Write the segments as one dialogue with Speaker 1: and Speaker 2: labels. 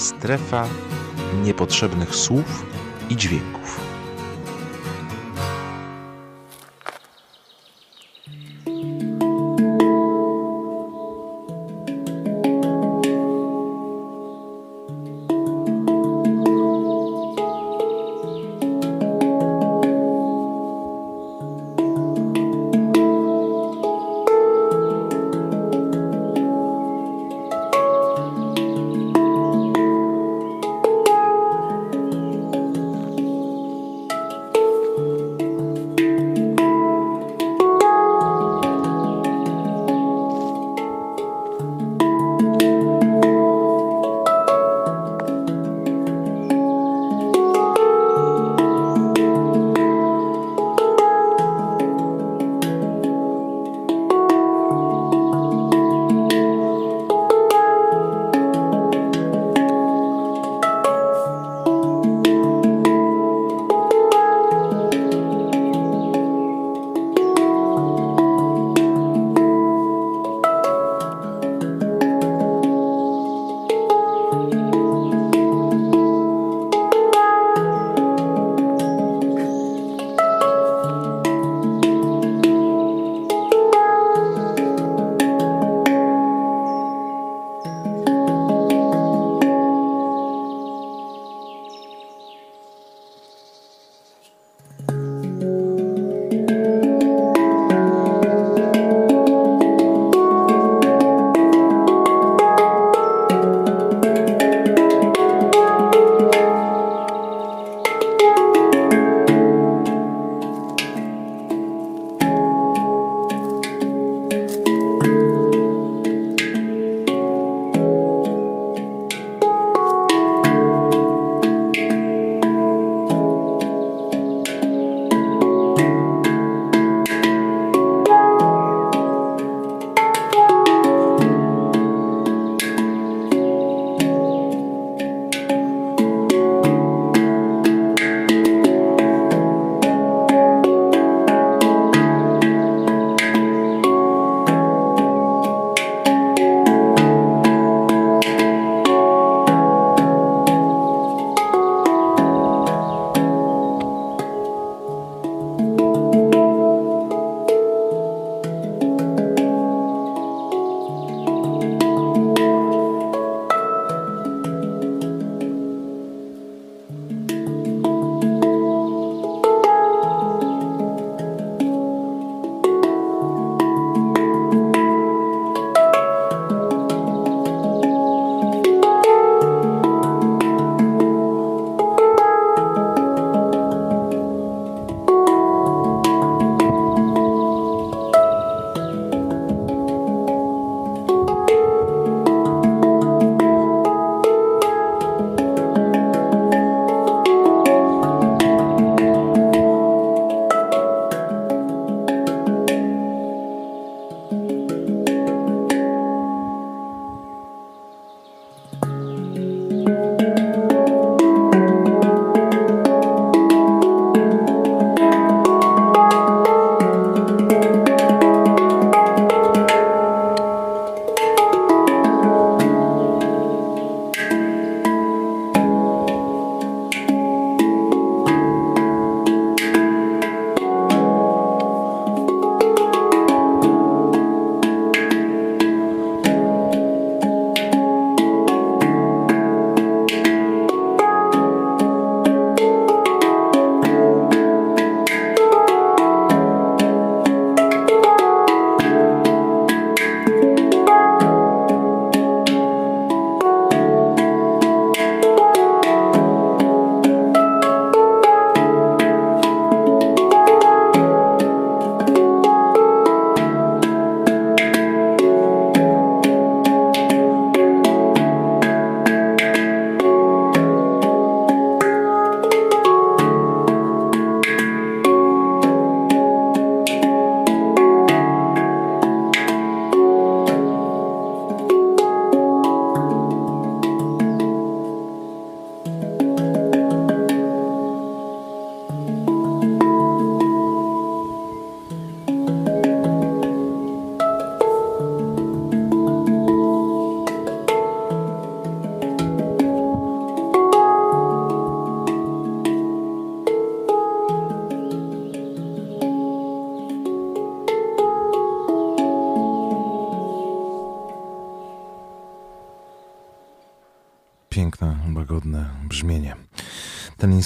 Speaker 1: strefa niepotrzebnych słów i dźwięków.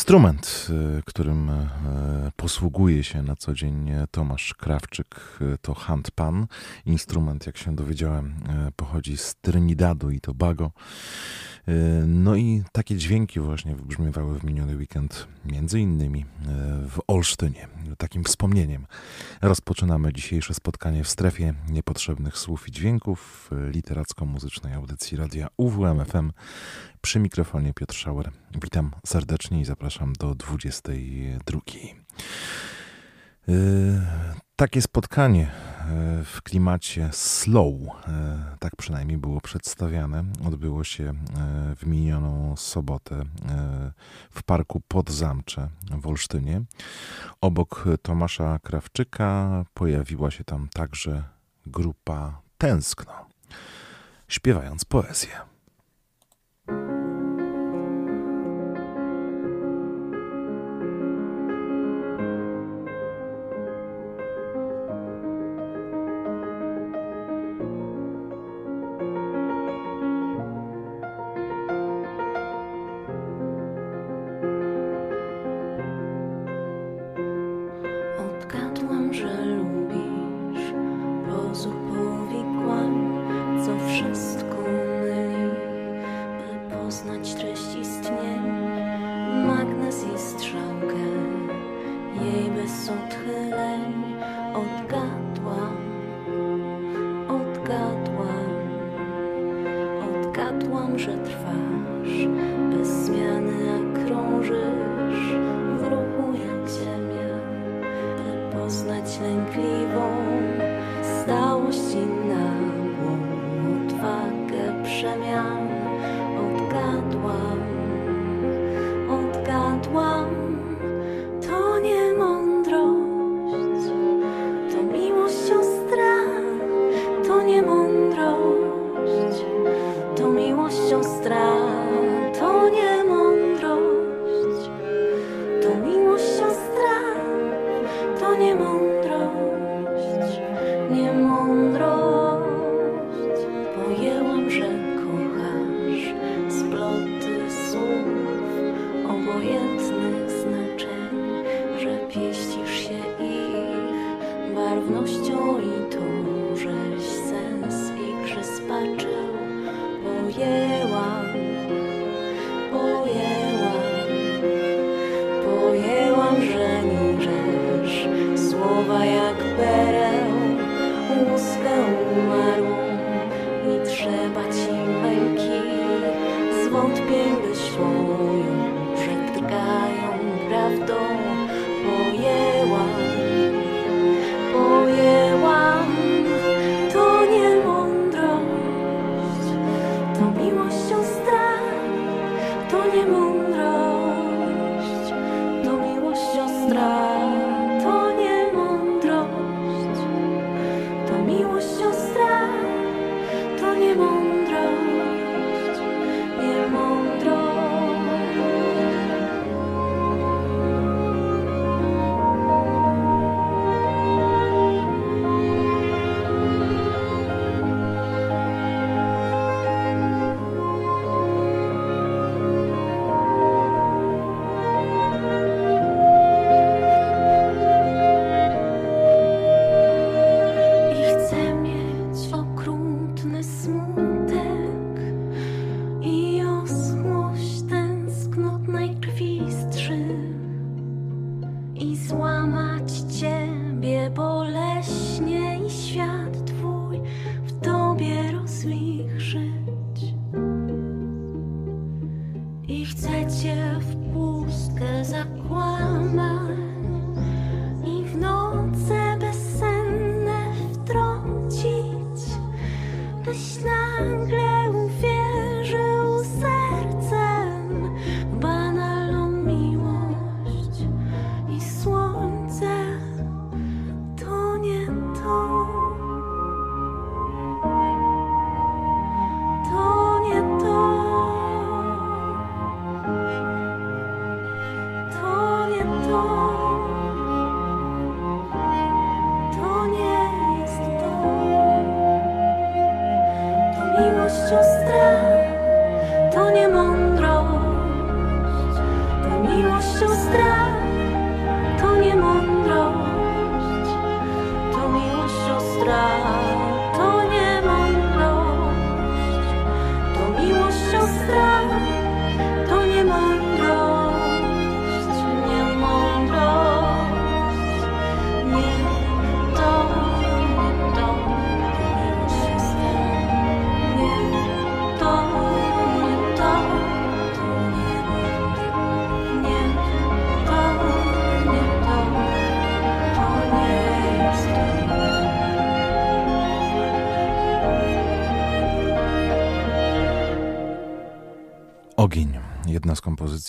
Speaker 2: Instrument, y, którym y, posługuje się na co dzień Tomasz Krawczyk, y, to handpan. Instrument, jak się dowiedziałem, pochodzi z Trinidadu i Tobago. No i takie dźwięki właśnie wybrzmiewały w miniony weekend, między innymi w Olsztynie. Takim wspomnieniem rozpoczynamy dzisiejsze spotkanie w strefie niepotrzebnych słów i dźwięków literacko-muzycznej audycji radia UWMFM przy mikrofonie Piotr Schauer. Witam serdecznie i zapraszam do 22. Yy, takie spotkanie yy, w klimacie slow, yy, tak przynajmniej było przedstawiane, odbyło się yy, w minioną sobotę w parku Podzamcze w Olsztynie. Obok Tomasza Krawczyka pojawiła się tam także grupa Tęskno, śpiewając poezję.
Speaker 3: nuestra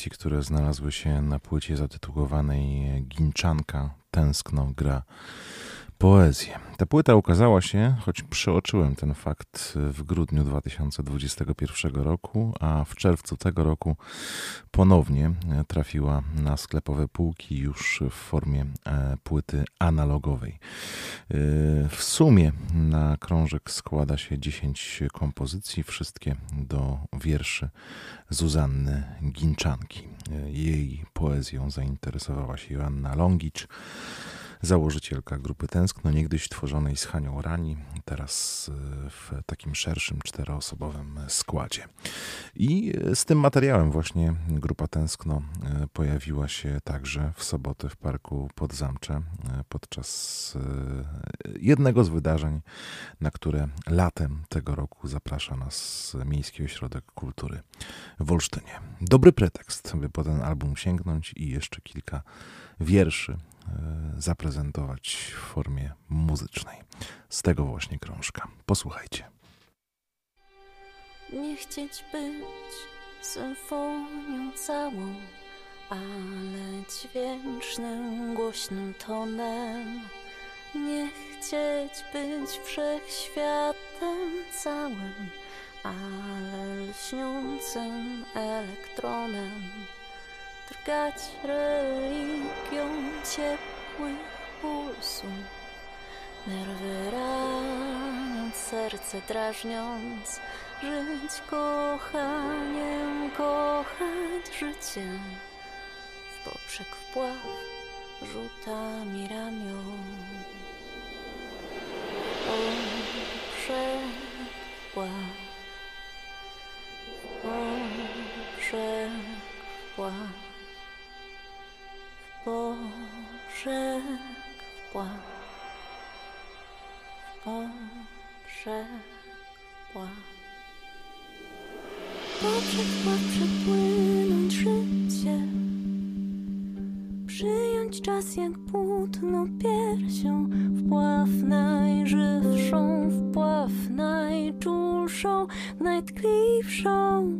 Speaker 2: kompozycji, które znalazły się na płycie zatytułowanej Ginczanka Tęskno gra poezję. Ta płyta ukazała się, choć przeoczyłem ten fakt w grudniu 2021 roku, a w czerwcu tego roku ponownie trafiła na sklepowe półki już w formie e, płyty analogowej. E, w sumie na krążek składa się 10 kompozycji, wszystkie do wierszy Zuzanny Ginczanki. E, jej poezją zainteresowała się Joanna Longicz założycielka grupy Tęskno, niegdyś tworzonej z Hanią Rani, teraz e, w takim szerszym, czteroosobowym składzie. I z tym materiałem właśnie grupa Tęskno e, pojawiła się także w sobotę w Parku Podzamcze e, podczas jednego z wydarzeń, na które latem tego roku zaprasza nas Miejski Ośrodek Kultury w Olsztynie. Dobry pretekst, by po ten album sięgnąć i jeszcze kilka wierszy E, zaprezentować w formie muzycznej. Z tego właśnie krążka. Posłuchajcie.
Speaker 3: Nie chcieć być symfonią całą, ale dźwięcznym, głośnym tonem. Nie chcieć być wszechświatem całym, ale lśniącym elektronem drgać religią ciepłych pulsów, nerwy raniąc, serce drażniąc, żyć kochaniem, kochać życie, w poprzek wpław rzutami ramion. Poprzek wpław, poprzek wpław. Boże wpław, Boże wpław. Poprzek wpław przepłynąć życie, przyjąć czas jak płótno piersią, wpław najżywszą, wpław najczulszą, najtkliwszą.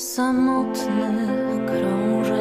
Speaker 3: samotnych krążeń.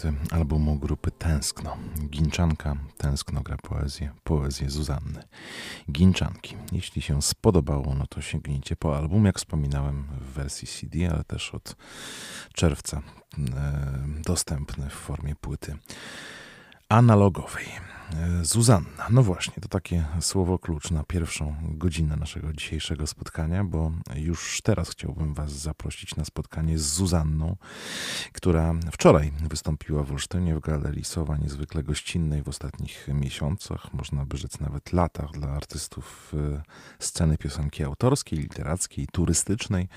Speaker 2: dziesiąty albumu grupy Tęskno. Ginczanka Tęskno gra poezję, poezję Zuzanny. Ginczanki. Jeśli się spodobało, no to sięgnijcie po album, jak wspominałem w wersji CD, ale też od czerwca e, dostępny w formie płyty analogowej. Zuzanna. No właśnie, to takie słowo klucz na pierwszą godzinę naszego dzisiejszego spotkania, bo już teraz chciałbym Was zaprosić na spotkanie z Zuzanną, która wczoraj wystąpiła w Olsztynie w Galerii Sowa, niezwykle gościnnej w ostatnich miesiącach, można by rzec nawet latach dla artystów e, sceny piosenki autorskiej, literackiej, turystycznej.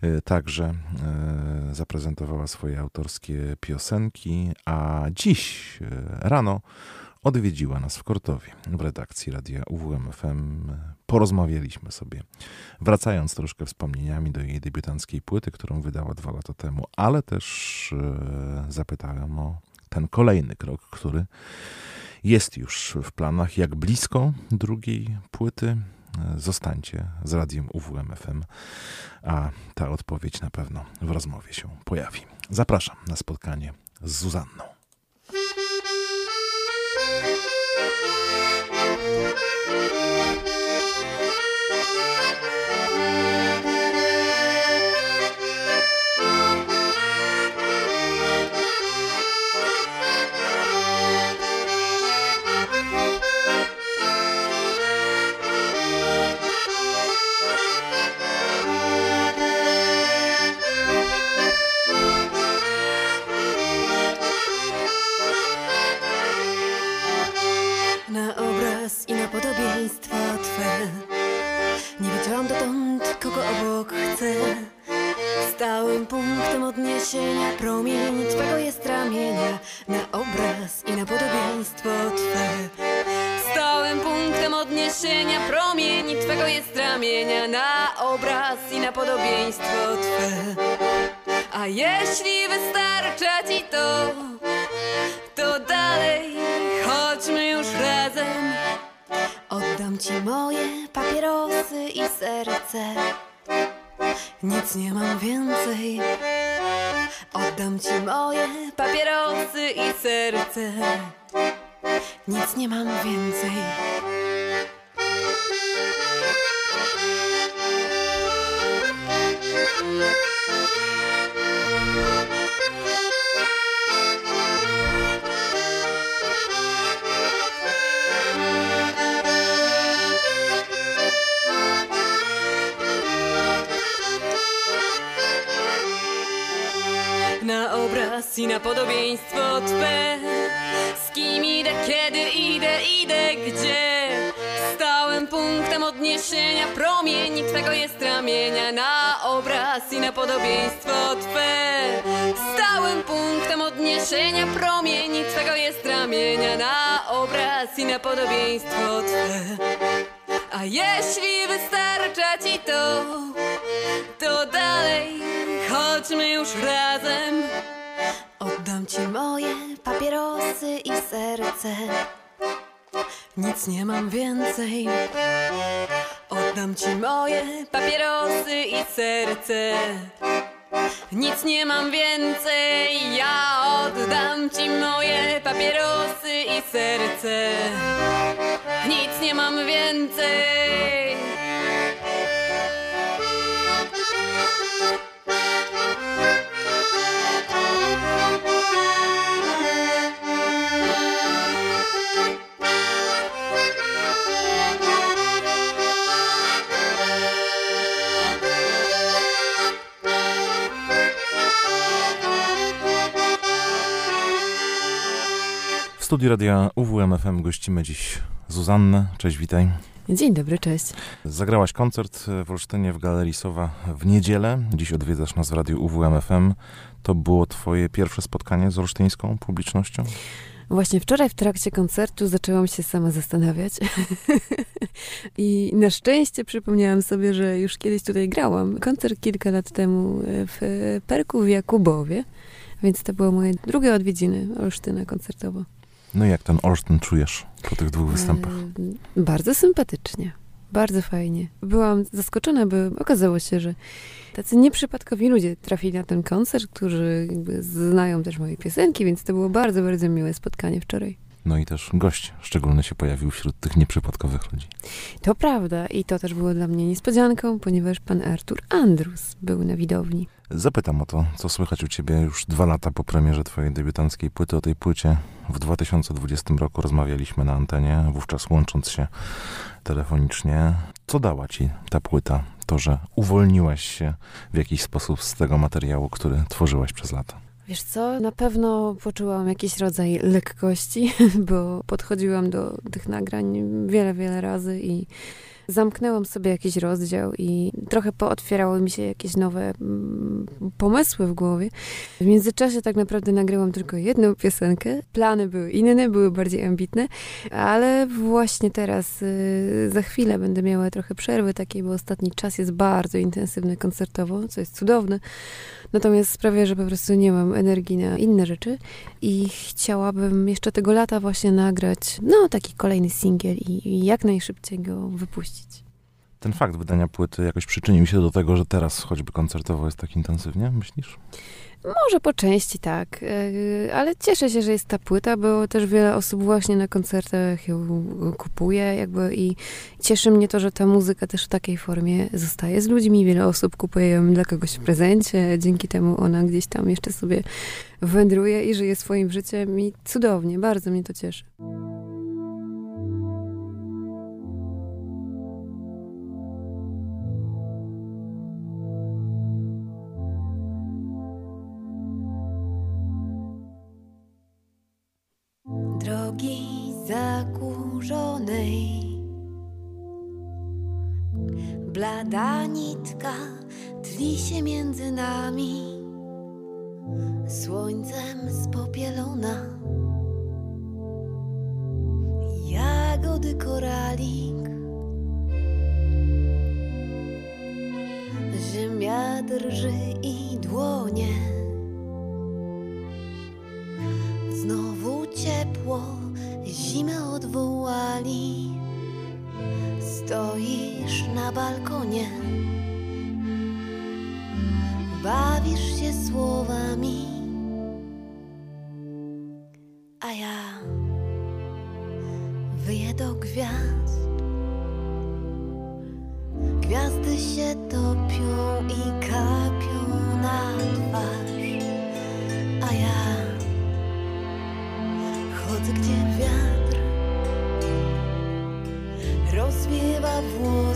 Speaker 2: E, Także e, zaprezentowała swoje autorskie piosenki, a dziś rano odwiedziła nas w Kortowie w redakcji radia UWMFM. Porozmawialiśmy sobie, wracając troszkę wspomnieniami do jej debiutanckiej płyty, którą wydała dwa lata temu, ale też e, zapytałem o ten kolejny krok, który jest już w planach, jak blisko drugiej płyty. E, Zostańcie z radiem UWMFM, a ta odpowiedź na pewno w rozmowie się pojawi. Zapraszam na spotkanie z Zuzanną.
Speaker 4: Na obraz i na podobieństwo Twe Stałym punktem odniesienia Promień Twego jest ramienia Na obraz i na podobieństwo Twe A jeśli wystarcza Ci to to dalej chodźmy już razem. Oddam ci moje papierosy i serce. Nic nie mam więcej. Oddam ci moje papierosy i serce. Nic nie mam więcej, ja oddam ci moje papierosy i serce. Nic nie mam więcej.
Speaker 2: Studiu radia UWMFM gościmy dziś Zuzannę. Cześć, witaj.
Speaker 4: Dzień dobry, cześć.
Speaker 2: Zagrałaś koncert w Olsztynie w Galerii Sowa w niedzielę. Dziś odwiedzasz nas w radiu UWMFM. To było twoje pierwsze spotkanie z olsztyńską publicznością?
Speaker 4: Właśnie wczoraj w trakcie koncertu zaczęłam się sama zastanawiać. I na szczęście przypomniałam sobie, że już kiedyś tutaj grałam. Koncert kilka lat temu w Perku w Jakubowie. Więc to było moje drugie odwiedziny Olsztyna koncertowo.
Speaker 2: No i jak ten Olsztyn czujesz po tych dwóch występach?
Speaker 4: E, bardzo sympatycznie. Bardzo fajnie. Byłam zaskoczona, bo okazało się, że tacy nieprzypadkowi ludzie trafili na ten koncert, którzy jakby znają też moje piosenki, więc to było bardzo, bardzo miłe spotkanie wczoraj.
Speaker 2: No i też gość szczególny się pojawił wśród tych nieprzypadkowych ludzi.
Speaker 4: To prawda i to też było dla mnie niespodzianką, ponieważ pan Artur Andrus był na widowni.
Speaker 2: Zapytam o to, co słychać u ciebie już dwa lata po premierze twojej debiutanckiej płyty. O tej płycie w 2020 roku rozmawialiśmy na antenie, wówczas łącząc się telefonicznie. Co dała ci ta płyta? To, że uwolniłaś się w jakiś sposób z tego materiału, który tworzyłaś przez lata.
Speaker 4: Wiesz co, na pewno poczułam jakiś rodzaj lekkości, bo podchodziłam do tych nagrań wiele, wiele razy i zamknęłam sobie jakiś rozdział i trochę pootwierały mi się jakieś nowe mm, pomysły w głowie. W międzyczasie tak naprawdę nagrałam tylko jedną piosenkę. Plany były inne, były bardziej ambitne, ale właśnie teraz, y, za chwilę będę miała trochę przerwy takiej, bo ostatni czas jest bardzo intensywny koncertowo, co jest cudowne. Natomiast sprawia, że po prostu nie mam energii na inne rzeczy i chciałabym jeszcze tego lata właśnie nagrać, no, taki kolejny singiel i, i jak najszybciej go wypuścić.
Speaker 2: Ten fakt wydania płyty jakoś przyczynił się do tego, że teraz choćby koncertowo jest tak intensywnie, myślisz?
Speaker 4: Może po części tak, yy, ale cieszę się, że jest ta płyta, bo też wiele osób właśnie na koncertach ją kupuje jakby i cieszy mnie to, że ta muzyka też w takiej formie zostaje z ludźmi. Wiele osób kupuje ją dla kogoś w prezencie, dzięki temu ona gdzieś tam jeszcze sobie wędruje i żyje swoim życiem i cudownie, bardzo mnie to cieszy.
Speaker 5: Drogi zakurzonej. Blada nitka tli się między nami, słońcem spopielona. Jagody koralik, ziemia drży i dłonie. Znowu ciepło, zimę odwołali. Stoisz na balkonie, bawisz się słowami, a ja wyję do gwiazd. Gwiazdy się topią i kapią na twarz, a ja gdzie wiatr rozwiewa włosy,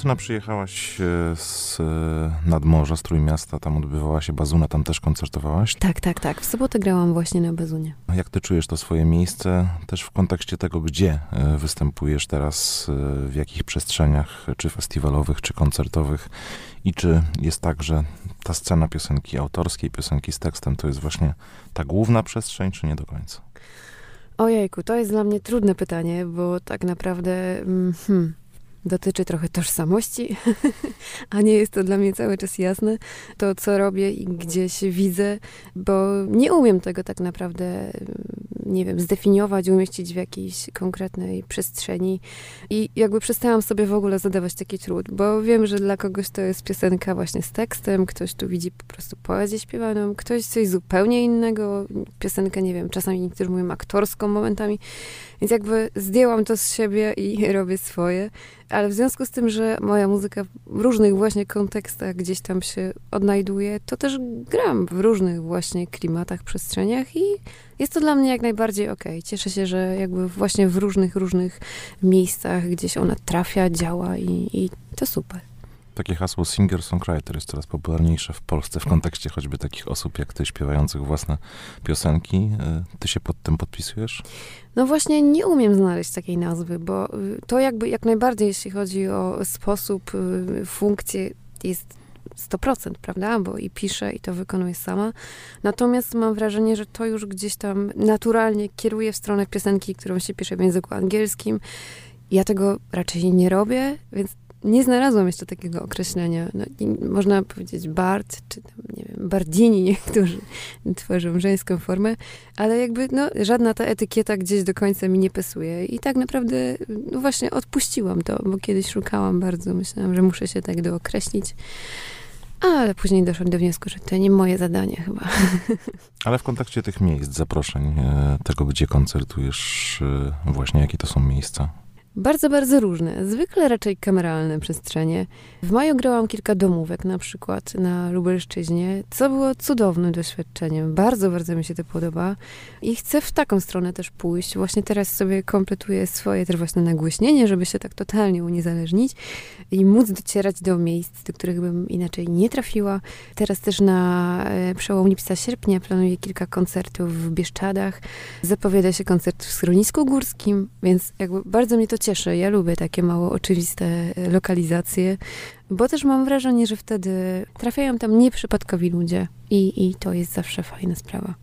Speaker 5: Do
Speaker 2: Olsztyna przyjechałaś e, z e, nadmorza, z Trójmiasta, tam odbywała się bazuna, tam też koncertowałaś.
Speaker 4: Tak, tak, tak. W sobotę grałam właśnie na Bazunie.
Speaker 2: Jak ty czujesz to swoje miejsce, też w kontekście tego, gdzie e, występujesz teraz, w jakich przestrzeniach, czy festiwalowych, czy koncertowych i czy jest tak, że ta scena piosenki autorskiej, piosenki z tekstem to jest właśnie ta główna przestrzeń, czy nie do końca?
Speaker 4: Ojejku, to jest dla mnie trudne pytanie, bo tak naprawdę mm, hmm, dotyczy trochę tożsamości, a nie jest to dla mnie cały czas jasne, to co robię i gdzieś widzę, bo nie umiem tego tak naprawdę, nie wiem, zdefiniować, umieścić w jakiejś konkretnej przestrzeni i jakby przestałam sobie w ogóle zadawać taki trud, bo wiem, że dla kogoś to jest piosenka właśnie z tekstem, ktoś tu widzi po prostu poezję śpiewaną, ktoś coś zupełnie innego, piosenkę, nie wiem, czasami niektórzy mówią aktorską momentami, więc jakby zdjęłam to z siebie i robię swoje. Ale w związku z tym, że moja muzyka w różnych właśnie kontekstach gdzieś tam się odnajduje, to też gram w różnych właśnie klimatach, przestrzeniach i jest to dla mnie jak najbardziej okej. Cieszę się, że jakby właśnie w różnych, różnych miejscach gdzieś ona trafia, działa i, i to super.
Speaker 2: Takie hasło singer-songwriter jest coraz popularniejsze w Polsce w kontekście choćby takich osób jak ty, śpiewających własne piosenki. E, Ty się pod tym podpisujesz?
Speaker 4: No właśnie nie umiem znaleźć takiej nazwy, bo y, to jakby jak najbardziej, jeśli chodzi o sposób, y, funkcję, jest 100%, prawda? Bo i piszę, i to wykonuję sama. Natomiast mam wrażenie, że to już gdzieś tam naturalnie kieruje w stronę piosenki, którą się pisze w języku angielskim. Ja tego raczej nie robię, więc nie znalazłam jeszcze takiego określenia. No, można powiedzieć bard, czy tam, nie wiem, bardini niektórzy tworzą żeńską formę, ale jakby no, żadna ta etykieta gdzieś do końca mi nie pasuje. I tak naprawdę no właśnie odpuściłam to, bo kiedyś szukałam bardzo, myślałam, że muszę się tak dookreślić. Ale później doszłam do wniosku, że to nie moje zadanie chyba.
Speaker 2: Ale w kontekście tych miejsc, zaproszeń, e, tego gdzie koncertujesz, e, właśnie jakie to są miejsca?
Speaker 4: Bardzo, bardzo różne. Zwykle raczej kameralne przestrzenie. W maju grałam kilka domówek, na przykład na Lubelszczyźnie, co było cudownym doświadczeniem. Bardzo, bardzo mi się to podoba i chcę w taką stronę też pójść. Właśnie teraz sobie kompletuję swoje też właśnie nagłośnienie, żeby się tak totalnie uniezależnić i móc docierać do miejsc, do których bym inaczej nie trafiła. Teraz też na e, przełom lipca-sierpnia planuję kilka koncertów w Bieszczadach. Zapowiada się koncert w schronisku górskim, więc jakby bardzo mnie to cieszy. Ja lubię takie mało oczywiste e, lokalizacje, bo też mam wrażenie, że wtedy trafiają tam nieprzypadkowi ludzie i, i to jest zawsze fajna sprawa.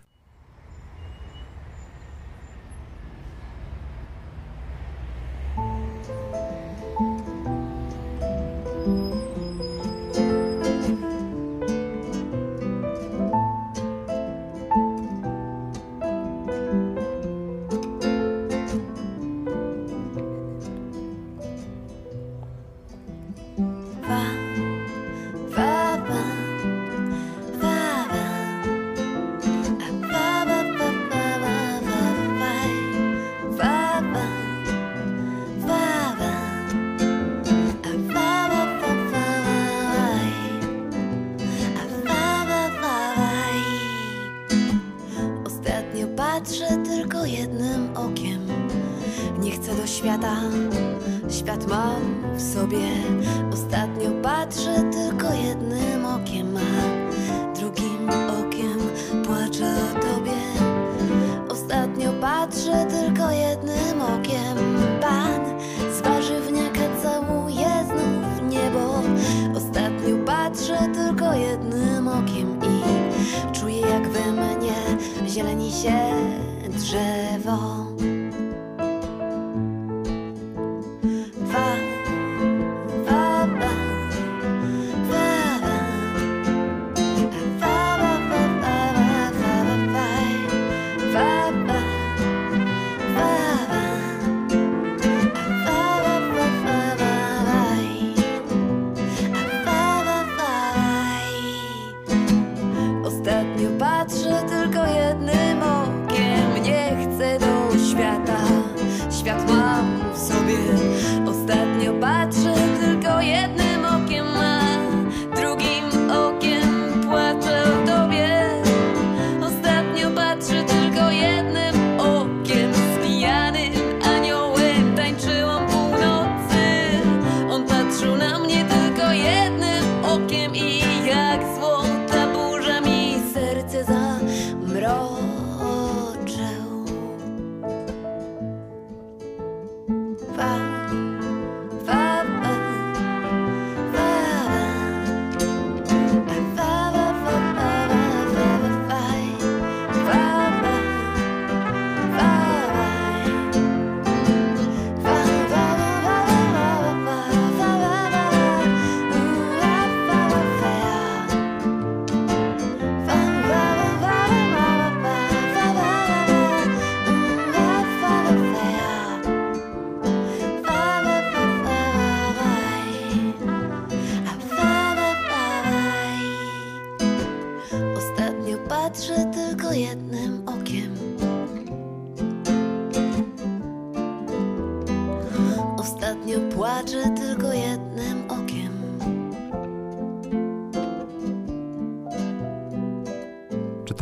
Speaker 3: Tylko jednym okiem. Nie chcę do świata, świat mam w sobie. Ostatnio patrzę tylko jednym okiem, a drugim okiem płaczę o tobie. Ostatnio patrzę tylko jednym okiem. Pan z warzywniaka całuje znów niebo. Ostatnio patrzę tylko jednym okiem i czuję jak we mnie zieleni się drzewo.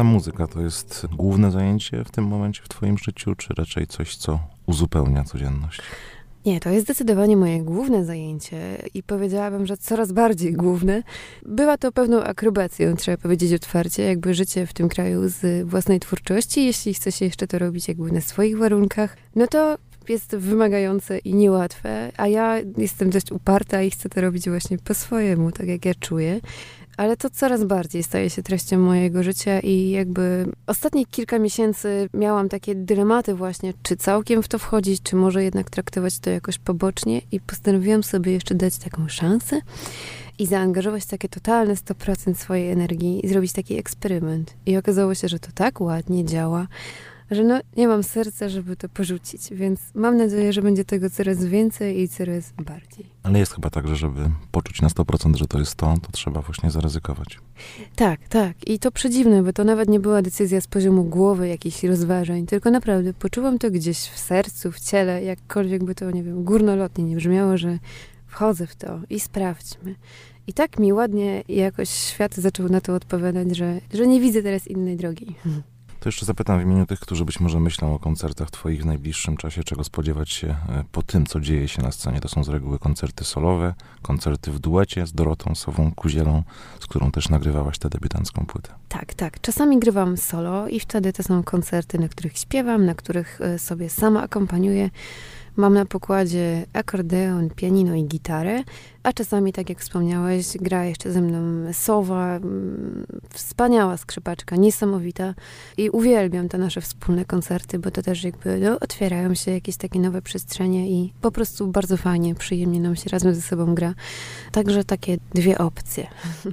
Speaker 2: Muzyka to jest główne zajęcie w tym momencie w twoim życiu, czy raczej coś, co uzupełnia codzienność?
Speaker 4: Nie, to jest zdecydowanie moje główne zajęcie i powiedziałabym, że coraz bardziej główne. Była to pewną akrobacją, trzeba powiedzieć otwarcie, jakby życie w tym kraju z własnej twórczości. Jeśli chce się jeszcze to robić jakby na swoich warunkach, no to jest wymagające i niełatwe, a ja jestem dość uparta i chcę to robić właśnie po swojemu, tak jak ja czuję. Ale to coraz bardziej staje się treścią mojego życia i jakby ostatnie kilka miesięcy miałam takie dylematy właśnie, czy całkiem w to wchodzić, czy może jednak traktować to jakoś pobocznie i postanowiłam sobie jeszcze dać taką szansę i zaangażować takie totalne 100% swojej energii i zrobić taki eksperyment. I okazało się, że to tak ładnie działa, że no nie mam serca, żeby to porzucić, więc mam nadzieję, że będzie tego coraz więcej i coraz bardziej.
Speaker 2: Ale jest chyba tak, że żeby poczuć na 100%, że to jest to, to trzeba właśnie zaryzykować.
Speaker 4: Tak, tak. I to przedziwne, bo to nawet nie była decyzja z poziomu głowy, jakichś rozważań, tylko naprawdę poczułam to gdzieś w sercu, w ciele, jakkolwiek by to, nie wiem, górnolotnie nie brzmiało, że wchodzę w to i sprawdźmy. I tak mi ładnie jakoś świat zaczął na to odpowiadać, że, że nie widzę teraz innej drogi.
Speaker 2: To jeszcze zapytam w imieniu tych, którzy być może myślą o koncertach twoich w najbliższym czasie, czego spodziewać się e, po tym, co dzieje się na scenie. To są z reguły koncerty solowe, koncerty w duecie z Dorotą Sową Kuzielą, z którą też nagrywałaś tę debiutancką płytę.
Speaker 4: Tak, tak. Czasami grywam solo i wtedy to są koncerty, na których śpiewam, na których e, sobie sama akompaniuję. Mam na pokładzie akordeon, pianino i gitarę, a czasami, tak jak wspomniałeś, gra jeszcze ze mną Sowa, mm, wspaniała skrzypaczka, niesamowita i uwielbiam te nasze wspólne koncerty, bo to też jakby no, otwierają się jakieś takie nowe przestrzenie i po prostu bardzo fajnie, przyjemnie nam się razem ze sobą gra. Także takie dwie opcje.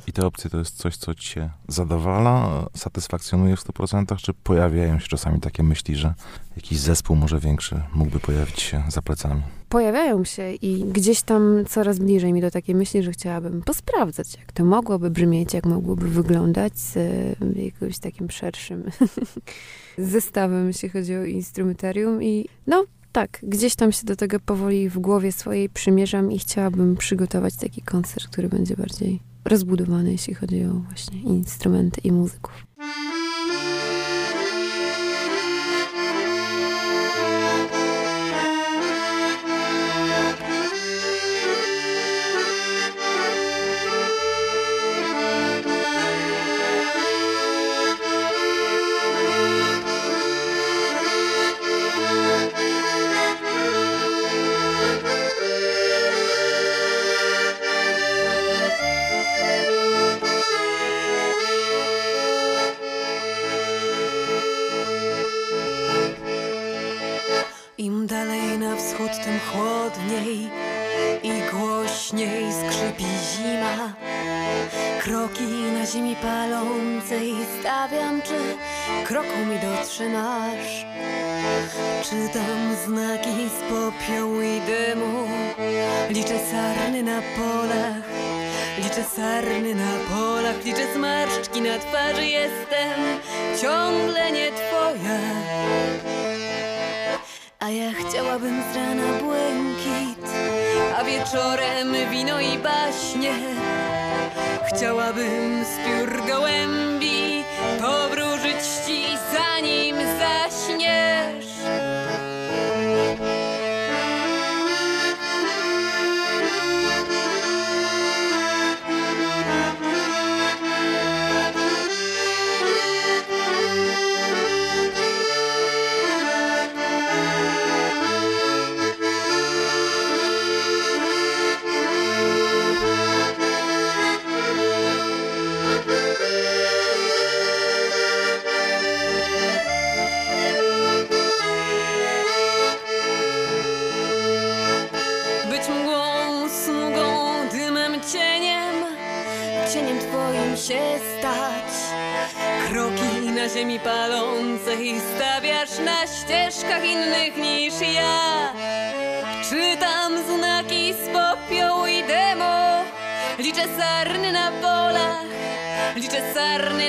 Speaker 2: I te opcje to jest coś, co cię zadowala, satysfakcjonuje w 100%, czy pojawiają się czasami takie myśli, że jakiś zespół może większy mógłby pojawić się za plecami?
Speaker 4: Pojawiają się i gdzieś tam coraz bliżej mi do takiej myśli, że chciałabym posprawdzać, jak to mogłoby brzmieć, jak mogłoby wyglądać z jakimś takim szerszym zestawem, jeśli chodzi o instrumentarium i no tak, gdzieś tam się do tego powoli w głowie swojej przymierzam i chciałabym przygotować taki koncert, który będzie bardziej rozbudowany, jeśli chodzi o właśnie instrumenty i muzyków.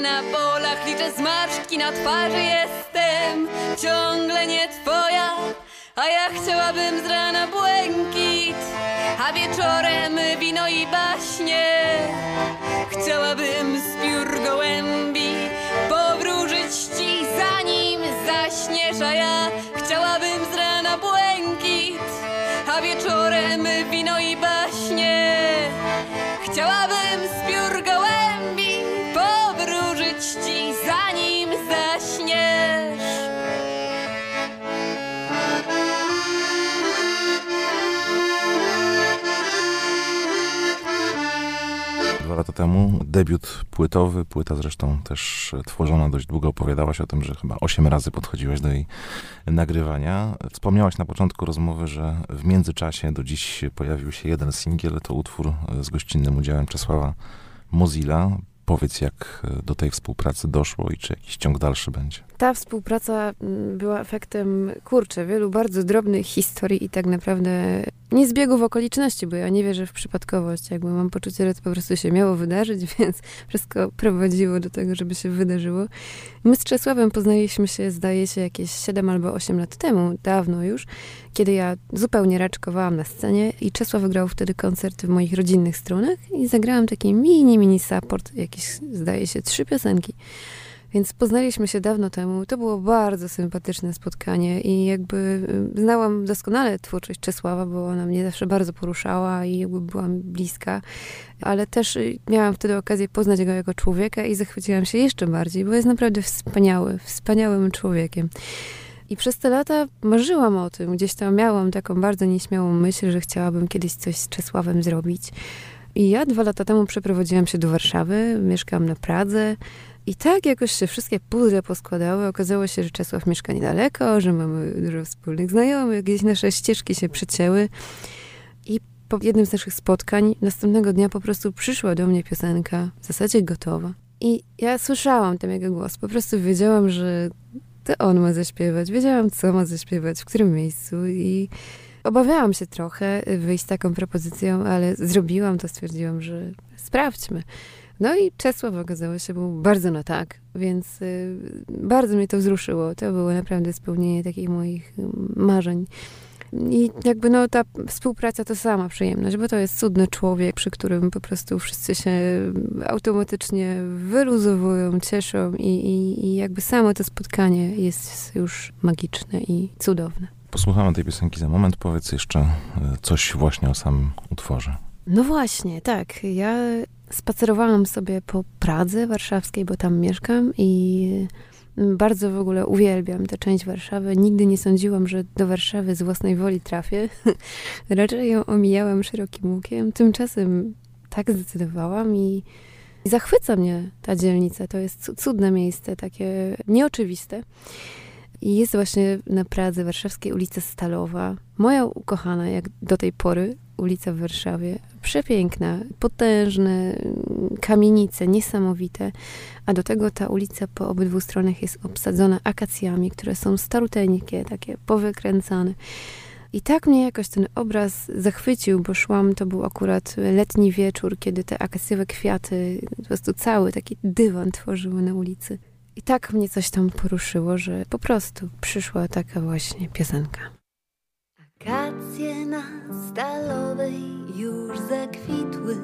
Speaker 3: Na polach, liczę zmarszczki na twarzy Jestem. Ciągle nie twoja A ja chciałabym z rana błękit A wieczorem wino i baśnie. Chciałabym z piór gołębi Powróżyć ci zanim zaśniesz A ja chciałabym z rana błękit A wieczorem wino i baśnie. Chciałabym
Speaker 2: lata temu debiut płytowy, płyta zresztą też tworzona dość długo. Opowiadałaś o tym, że chyba osiem razy podchodziłaś do jej nagrywania. Wspomniałaś na początku rozmowy, że w międzyczasie do dziś pojawił się jeden singiel, to utwór z gościnnym udziałem Czesława Mozilla. Powiedz, jak do tej współpracy doszło i czy jakiś ciąg dalszy będzie.
Speaker 4: Ta współpraca mm, była efektem, kurczę, wielu bardzo drobnych historii i tak naprawdę nie zbiegów okoliczności, bo ja nie wierzę w przypadkowość. Jakby mam poczucie, że to po prostu się miało wydarzyć, więc wszystko prowadziło do tego, żeby się wydarzyło. My z Czesławem poznaliśmy się, zdaje się, jakieś 7 albo 8 lat temu, dawno już, kiedy ja zupełnie raczkowałam na scenie i Czesław wygrał wtedy koncert w moich rodzinnych stronach i zagrałam taki mini, mini support, jakieś, zdaje się, trzy piosenki. Więc poznaliśmy się dawno temu. To było bardzo sympatyczne spotkanie i jakby y, znałam doskonale twórczość Czesława, bo ona mnie zawsze bardzo poruszała i jakby byłam bliska, ale też y, miałam wtedy okazję poznać go jako człowieka i zachwyciłam się jeszcze bardziej, bo jest naprawdę wspaniały, wspaniałym człowiekiem. I przez te lata marzyłam o tym. Gdzieś tam miałam taką bardzo nieśmiałą myśl, że chciałabym kiedyś coś z Czesławem zrobić. I ja dwa lata temu przeprowadziłam się do Warszawy, mieszkałam na Pradze. I tak jakoś się wszystkie puzzle poskładały. Okazało się, że Czesław mieszka niedaleko, że mamy dużo wspólnych znajomych, gdzieś nasze ścieżki się przecięły. I po jednym z naszych spotkań następnego dnia po prostu przyszła do mnie piosenka, w zasadzie gotowa. I ja słyszałam ten jego głos. Po prostu wiedziałam, że to on ma zaśpiewać. Wiedziałam, co ma zaśpiewać, w którym miejscu i obawiałam się trochę wyjść z taką propozycją, ale zrobiłam to, stwierdziłam, że sprawdźmy. No i Czesław okazało się był bardzo na tak, więc y, bardzo mnie to wzruszyło. To było naprawdę spełnienie takich moich y, marzeń. I jakby no ta współpraca to sama przyjemność, bo to jest cudny człowiek, przy którym po prostu wszyscy się automatycznie wyluzowują, cieszą i, i, i jakby samo to spotkanie jest już magiczne i cudowne.
Speaker 2: Posłuchamy tej piosenki za moment. Powiedz jeszcze y, coś właśnie o samym utworze.
Speaker 4: No właśnie, tak. Ja spacerowałam sobie po Pradze warszawskiej, bo tam mieszkam i bardzo w ogóle uwielbiam tę część Warszawy. Nigdy nie sądziłam, że do Warszawy z własnej woli trafię. Raczej ją omijałam szerokim łukiem. Tymczasem tak zdecydowałam i zachwyca mnie ta dzielnica. To jest cudne miejsce, takie nieoczywiste. I jest właśnie na Pradze Warszawskiej ulica Stalowa. Moja ukochana, jak do tej pory, ulica w Warszawie. Przepiękna, potężne kamienice, niesamowite. A do tego ta ulica po obydwu stronach jest obsadzona akacjami, które są staruteńkie, takie powykręcane. I tak mnie jakoś ten obraz zachwycił, bo szłam, to był akurat letni wieczór, kiedy te akacjowe kwiaty, po prostu cały taki dywan tworzyły na ulicy. I tak mnie coś tam poruszyło, że po prostu przyszła taka właśnie piosenka.
Speaker 3: Akacje na stalowej już zakwitły.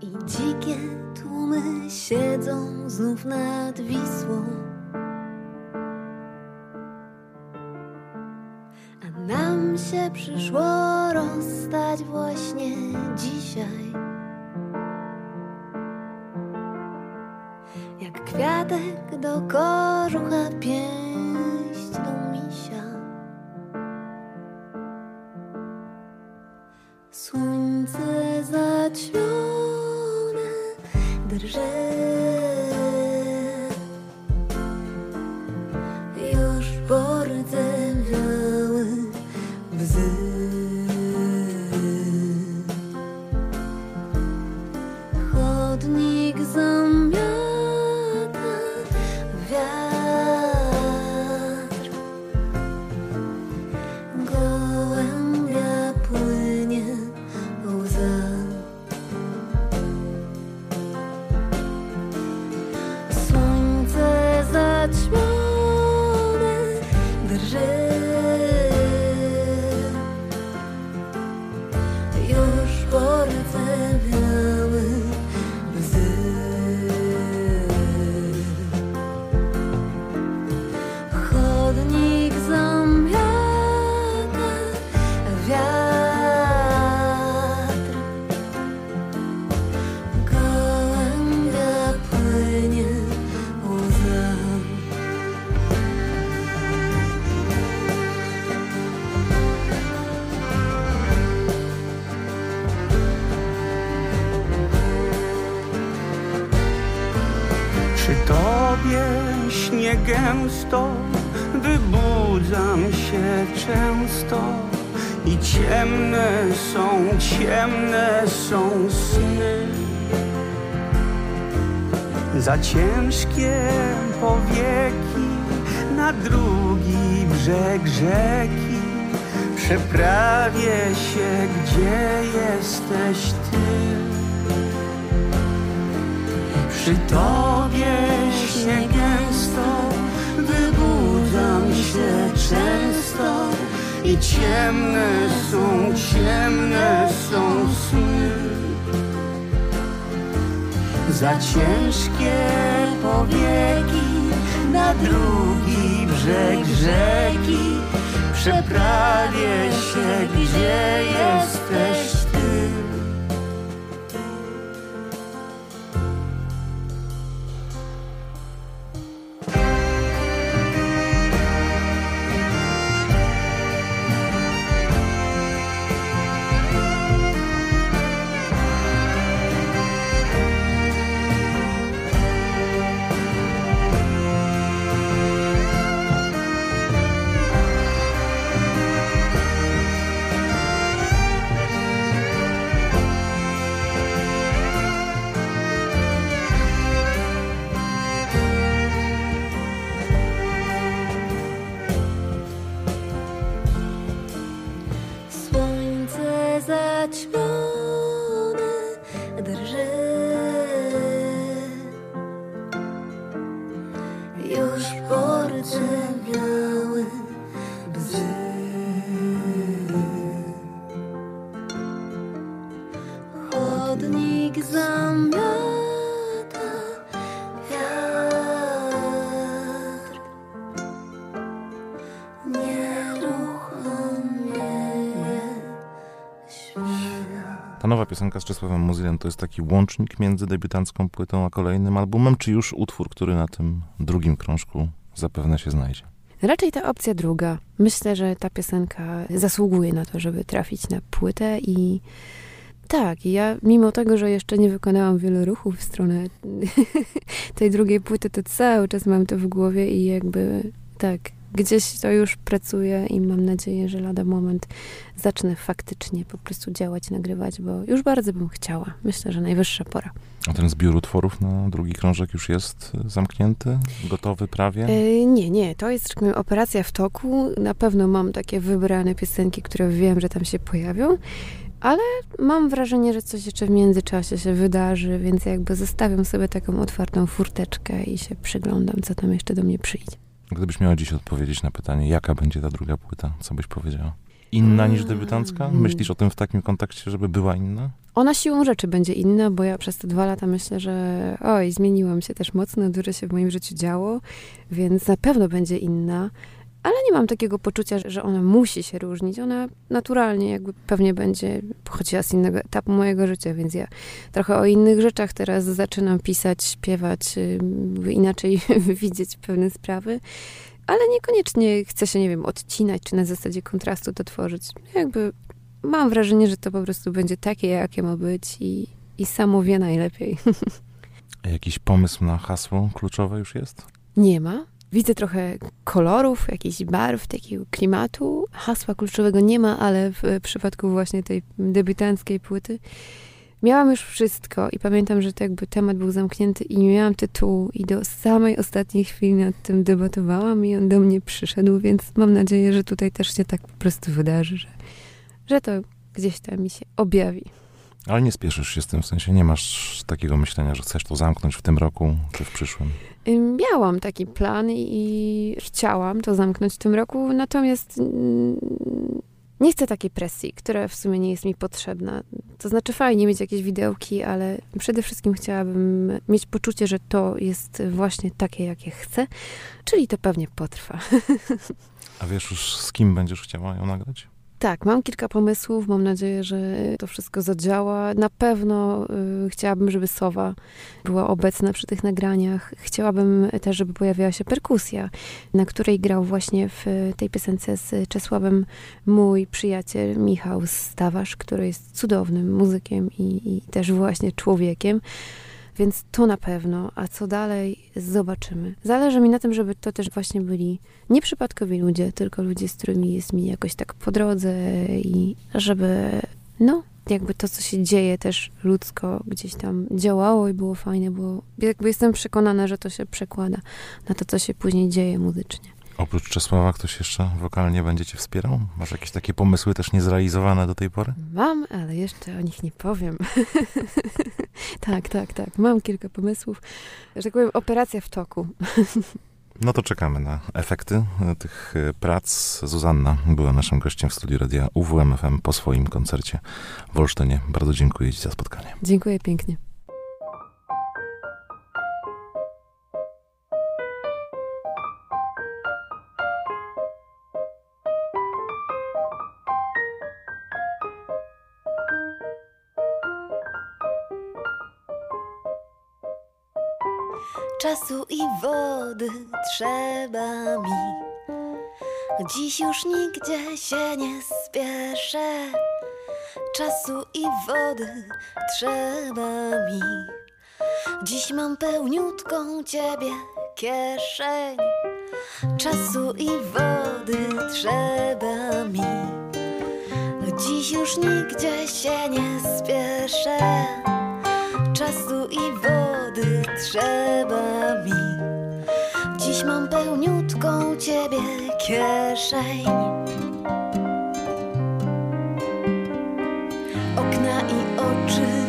Speaker 3: I dzikie tłumy siedzą znów nad Wisłą. A nam się przyszło rozstać właśnie dzisiaj. Jak kwiatek do kożucha 冬弥香，
Speaker 6: 山色日秋浓，得人。Ciemne są, ciemne są sny. Za ciężkie powieki na drugi brzeg rzeki przeprawię się, gdzie jesteś ty. Przy tobie śnie gęsto, wybudzam się często i ciemne są, ciemne są sny. Za ciężkie powieki na drugi brzeg rzeki przeprawię się, gdzie jesteś
Speaker 2: Nowa piosenka z Czesławem Muzylem to jest taki łącznik między debiutancką płytą a kolejnym albumem, czy już utwór, który na tym drugim krążku zapewne się znajdzie?
Speaker 4: Raczej ta opcja druga. Myślę, że ta piosenka zasługuje na to, żeby trafić na płytę i tak, ja mimo tego, że jeszcze nie wykonałam wielu ruchów w stronę tej drugiej płyty, to cały czas mam to w głowie i jakby tak, gdzieś to już pracuje i mam nadzieję, że lada moment zacznę faktycznie po prostu działać, nagrywać, bo już bardzo bym chciała. Myślę, że najwyższa pora.
Speaker 2: A ten zbiór utworów na drugi krążek już jest y, zamknięty, gotowy prawie?
Speaker 4: E, nie, nie, to jest powiem, operacja w toku. Na pewno mam takie wybrane piosenki, które wiem, że tam się pojawią, ale mam wrażenie, że coś jeszcze w międzyczasie się wydarzy, więc jakby zostawiam sobie taką otwartą furteczkę i się przyglądam, co tam jeszcze do mnie przyjdzie.
Speaker 2: Gdybyś miała dziś odpowiedzieć na pytanie, jaka będzie ta druga płyta, co byś powiedziała? Inna niż debiutancka?
Speaker 4: Mm.
Speaker 2: Myślisz o tym w takim kontekście, żeby była inna?
Speaker 4: Ona siłą rzeczy będzie inna, bo ja przez te dwa lata myślę, że oj, zmieniłam się też mocno, dużo się w moim życiu działo, więc na pewno będzie inna. Ale nie mam takiego poczucia, że ona musi się różnić. Ona naturalnie jakby pewnie będzie pochodziła z innego etapu mojego życia, więc ja trochę o innych rzeczach teraz zaczynam pisać, śpiewać, by inaczej widzieć pewne sprawy. Ale niekoniecznie chcę się, nie wiem, odcinać, czy na zasadzie kontrastu to tworzyć. Jakby mam wrażenie, że to po prostu będzie takie, jakie ma być i, i samo wie najlepiej.
Speaker 2: A Jakiś pomysł na hasło kluczowe już jest?
Speaker 4: Nie ma. Widzę trochę kolorów, jakichś barw, takiego klimatu. Hasła kluczowego nie ma, ale w przypadku właśnie tej debiutanckiej płyty miałam już wszystko i pamiętam, że to jakby temat był zamknięty i nie miałam tytułu i do samej ostatniej chwili nad tym debatowałam i on do mnie przyszedł, więc mam nadzieję, że tutaj też się tak po prostu wydarzy, że, że to gdzieś tam mi się objawi.
Speaker 2: Ale nie spieszysz się z tym, w sensie nie masz takiego myślenia, że chcesz to zamknąć w tym roku czy w przyszłym.
Speaker 4: Miałam taki plan i chciałam to zamknąć w tym roku, natomiast mm, nie chcę takiej presji, która w sumie nie jest mi potrzebna. To znaczy fajnie mieć jakieś widełki, ale przede wszystkim chciałabym mieć poczucie, że to jest właśnie takie, jakie chcę, czyli to pewnie potrwa.
Speaker 2: A wiesz już z kim będziesz chciała ją nagrać?
Speaker 4: Tak, mam kilka pomysłów. Mam nadzieję, że to wszystko zadziała. Na pewno y, chciałabym, żeby Sowa była obecna przy tych nagraniach. Chciałabym też, żeby pojawiła się perkusja, na której grał właśnie w tej piosence z Czesławem mój przyjaciel Michał Stawarz, który jest cudownym muzykiem i, i też właśnie człowiekiem. Więc to na pewno, a co dalej, zobaczymy. Zależy mi na tym, żeby to też właśnie byli nieprzypadkowi ludzie, tylko ludzie, z którymi jest mi jakoś tak po drodze i żeby, no, jakby to, co się dzieje też ludzko gdzieś tam działało i było fajne, bo jakby jestem przekonana, że to się przekłada na to, co się później dzieje muzycznie.
Speaker 2: Oprócz Czesława ktoś jeszcze wokalnie będzie cię wspierał? Masz jakieś takie pomysły też niezrealizowane do tej pory?
Speaker 4: Mam, ale jeszcze o nich nie powiem. tak, tak, tak. Mam kilka pomysłów. Że tak powiem, operacja w toku.
Speaker 2: No to czekamy na efekty tych prac. Zuzanna była naszym gościem w studiu radia UWMFM po swoim koncercie w Olsztynie. Bardzo dziękuję Ci za spotkanie.
Speaker 4: Dziękuję pięknie.
Speaker 3: Czasu i wody trzeba mi. Dziś już nigdzie się nie spieszę. Czasu i wody trzeba mi. Dziś mam pełniutką ciebie kieszeń. Czasu i wody trzeba mi. Dziś już nigdzie się nie spieszę. Czasu i wody trzeba mi. Dziś mam pełniutką ciebie kieszeń. Okna i oczy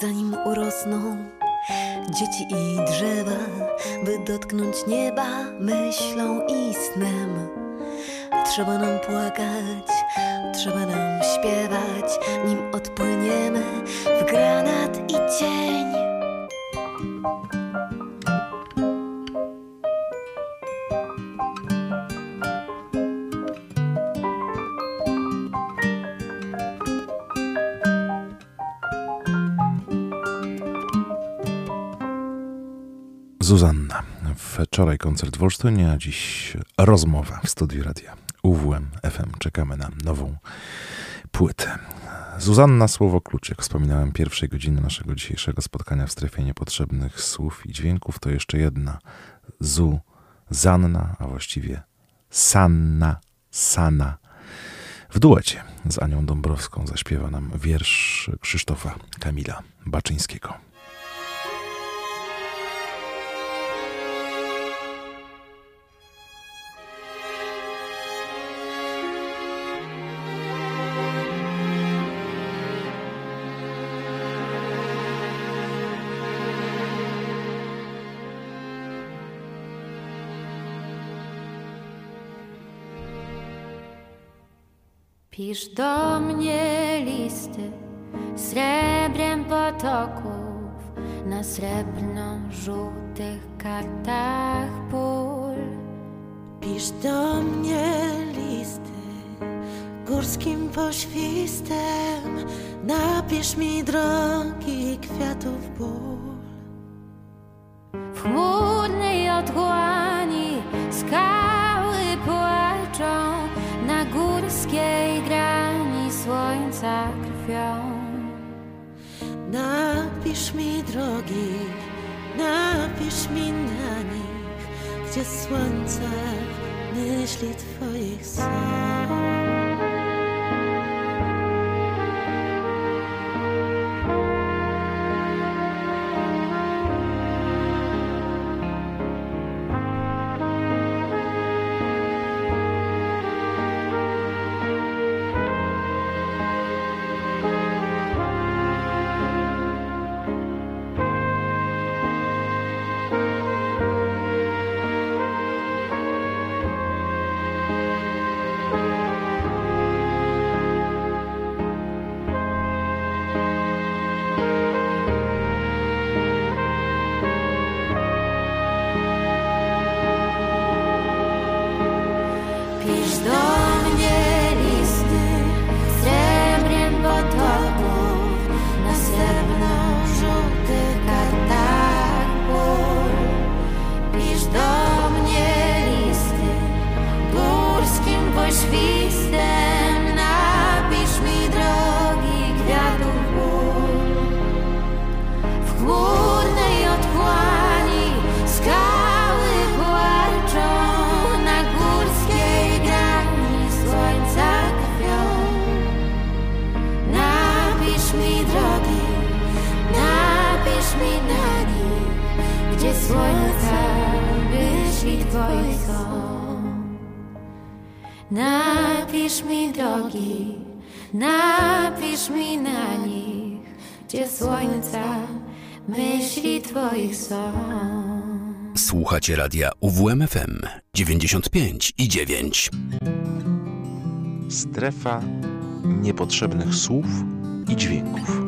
Speaker 3: Zanim urosną dzieci i drzewa By dotknąć nieba myślą i snem. Trzeba nam płakać, trzeba nam śpiewać Nim odpłyniemy w granat i cień
Speaker 2: Zuzanna. Wczoraj koncert w Olsztynie, a dziś rozmowa w studiu radia UWM FM. Czekamy na nową płytę. Zuzanna Słowo Klucz, jak wspominałem, pierwszej godziny naszego dzisiejszego spotkania w strefie niepotrzebnych słów i dźwięków, to jeszcze jedna Zuzanna, a właściwie Sanna, Sana. W duecie z Anią Dąbrowską zaśpiewa nam wiersz Krzysztofa Kamila Baczyńskiego.
Speaker 7: Pisz do mnie listy srebrem potoków na srebrno-żółtych kartach pól.
Speaker 8: Pisz do mnie listy górskim poświstem, napisz mi drogi kwiatów ból.
Speaker 7: W chmurnej otchłani
Speaker 8: Napisz mi drogi, napisz mi na nich, gdzie słońce myśli twoich
Speaker 7: serc.
Speaker 9: słuchacie radia UWMFM 95 i 9.
Speaker 3: Strefa niepotrzebnych słów i dźwięków.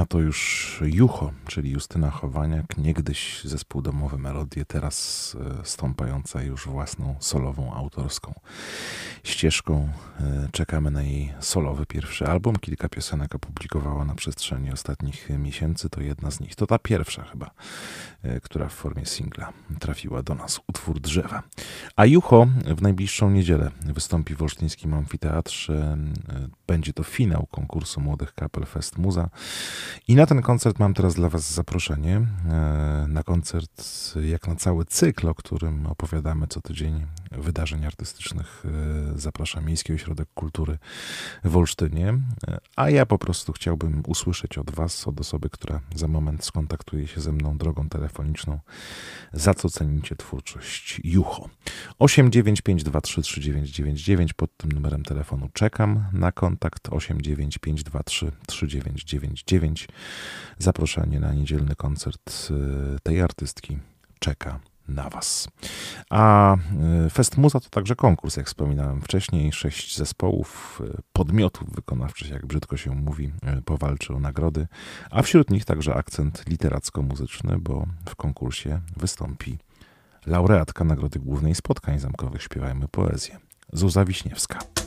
Speaker 10: A to już Jucho, czyli Justyna Chowaniak, niegdyś zespół domowy Melodie, teraz e, stąpająca już własną solową, autorską ścieżką. E, czekamy na jej solowy pierwszy album. Kilka piosenek opublikowała na przestrzeni ostatnich miesięcy. To jedna z nich. To ta pierwsza chyba, e, która w formie singla trafiła do nas. Utwór Drzewa. A Jucho w najbliższą niedzielę wystąpi w Olsztyńskim Amfiteatrze. Będzie to finał konkursu Młodych Kapel Fest Muza. I na ten koncert mam teraz dla Was zaproszenie. E, na koncert, jak na cały cykl, o którym opowiadamy co tydzień, wydarzeń artystycznych, e, zaprasza Miejski Ośrodek Kultury w Olsztynie. E, a ja po prostu chciałbym usłyszeć od Was, od osoby, która za moment skontaktuje się ze mną drogą telefoniczną, za co cenicie twórczość Jucho. 895233999 pod tym numerem telefonu czekam na kontakt 895233999 Zaproszenie na niedzielny koncert y, tej artystki czeka na Was. A y, Fest Muza to także konkurs, jak wspominałem wcześniej. Sześć zespołów, y, podmiotów wykonawczych, jak brzydko się mówi, powalczy o nagrody, a wśród nich także akcent literacko-muzyczny, bo w konkursie wystąpi laureatka Nagrody Głównej Spotkań Zamkowych Śpiewajmy Poezję, Zuza Wiśniewska.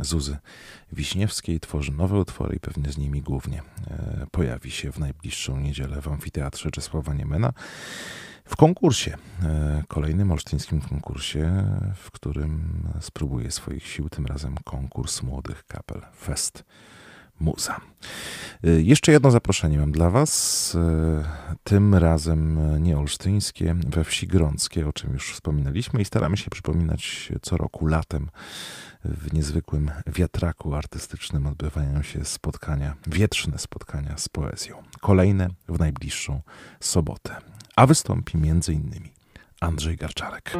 Speaker 10: Zuzy Wiśniewskiej tworzy nowe utwory i pewnie z nimi głównie e, pojawi się w najbliższą niedzielę w Amfiteatrze Czesława Niemena w konkursie, e, kolejnym olsztyńskim konkursie, w którym spróbuje swoich sił, tym razem konkurs młodych kapel Fest
Speaker 2: muza. Y, jeszcze jedno zaproszenie mam dla Was. Y, tym razem nie olsztyńskie, we wsi Grąckie, o czym już wspominaliśmy i staramy się przypominać co roku latem w niezwykłym wiatraku artystycznym odbywają się spotkania, wietrzne spotkania z poezją. Kolejne w najbliższą sobotę. A wystąpi innymi Andrzej Garczarek.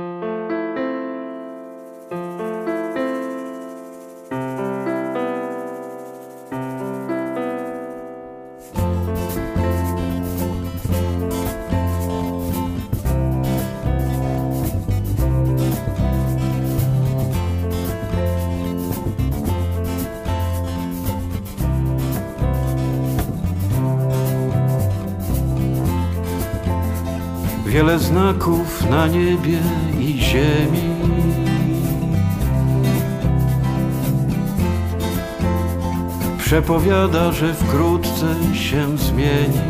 Speaker 11: Wiele znaków na niebie i ziemi. Przepowiada, że wkrótce się zmieni.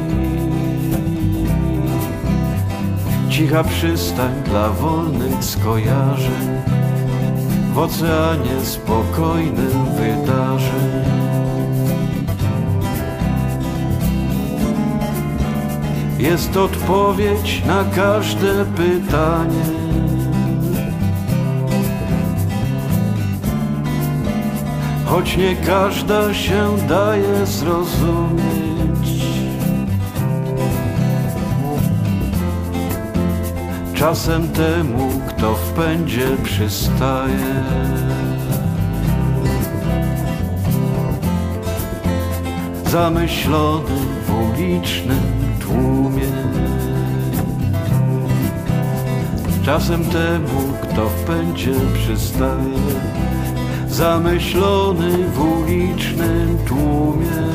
Speaker 11: Cicha przystań dla wolnych skojarzeń, w oceanie spokojnym wydarzeń. Jest odpowiedź na każde pytanie. Choć nie każda się daje zrozumieć. Czasem temu, kto w pędzie przystaje. Zamyślony w ulicznym tłumie. Czasem temu, kto w pędzie przystaje, zamyślony w ulicznym tłumie.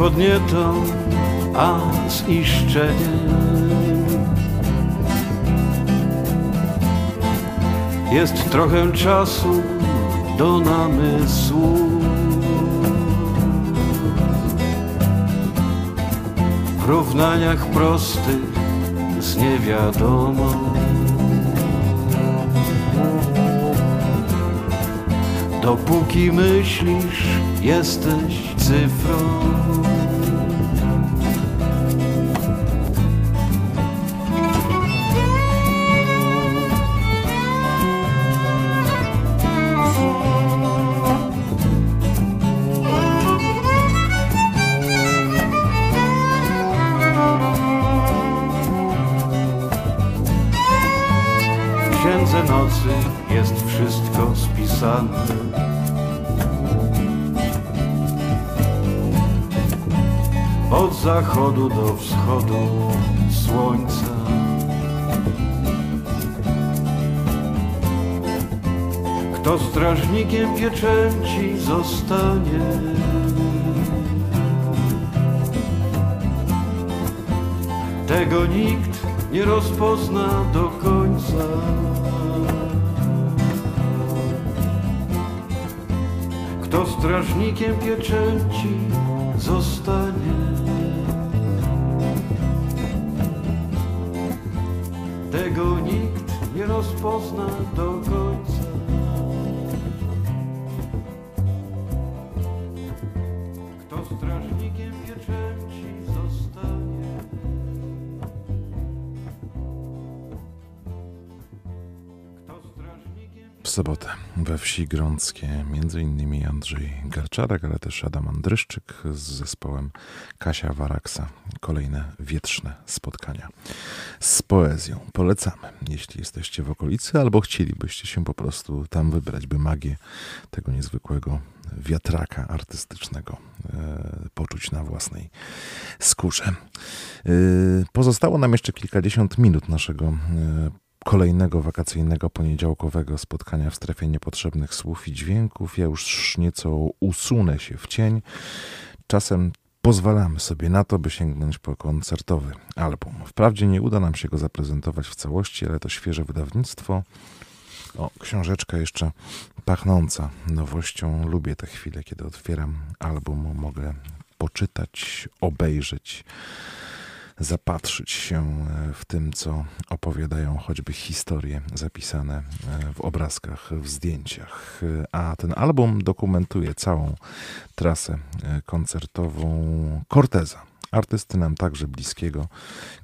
Speaker 11: Podnietą, a z iszczeniem. Jest trochę czasu do namysłu. W równaniach prostych z niewiadomą. Dopóki myślisz, jesteś se front. Zachodu do wschodu słońca. Kto strażnikiem pieczęci zostanie? Tego nikt nie rozpozna do końca. Kto strażnikiem pieczęci nikt nie rozpozna do końca.
Speaker 2: Sobotę we wsi Grąckie, innymi Andrzej Garczarek, ale też Adam Andryszczyk z zespołem Kasia Waraksa. Kolejne wietrzne spotkania z poezją. Polecamy, jeśli jesteście w okolicy albo chcielibyście się po prostu tam wybrać, by magię tego niezwykłego wiatraka artystycznego e, poczuć na własnej skórze. E, pozostało nam jeszcze kilkadziesiąt minut naszego e, kolejnego wakacyjnego poniedziałkowego spotkania w strefie niepotrzebnych słów i dźwięków. Ja już nieco usunę się w cień. Czasem pozwalamy sobie na to, by sięgnąć po koncertowy album. Wprawdzie nie uda nam się go zaprezentować w całości, ale to świeże wydawnictwo. O, książeczka jeszcze pachnąca nowością. Lubię te chwile, kiedy otwieram album, mogę poczytać, obejrzeć zapatrzyć się e, w tym, co opowiadają choćby historie zapisane e, w obrazkach, w zdjęciach. E, a ten album dokumentuje całą trasę koncertową Corteza. Artysty nam także bliskiego,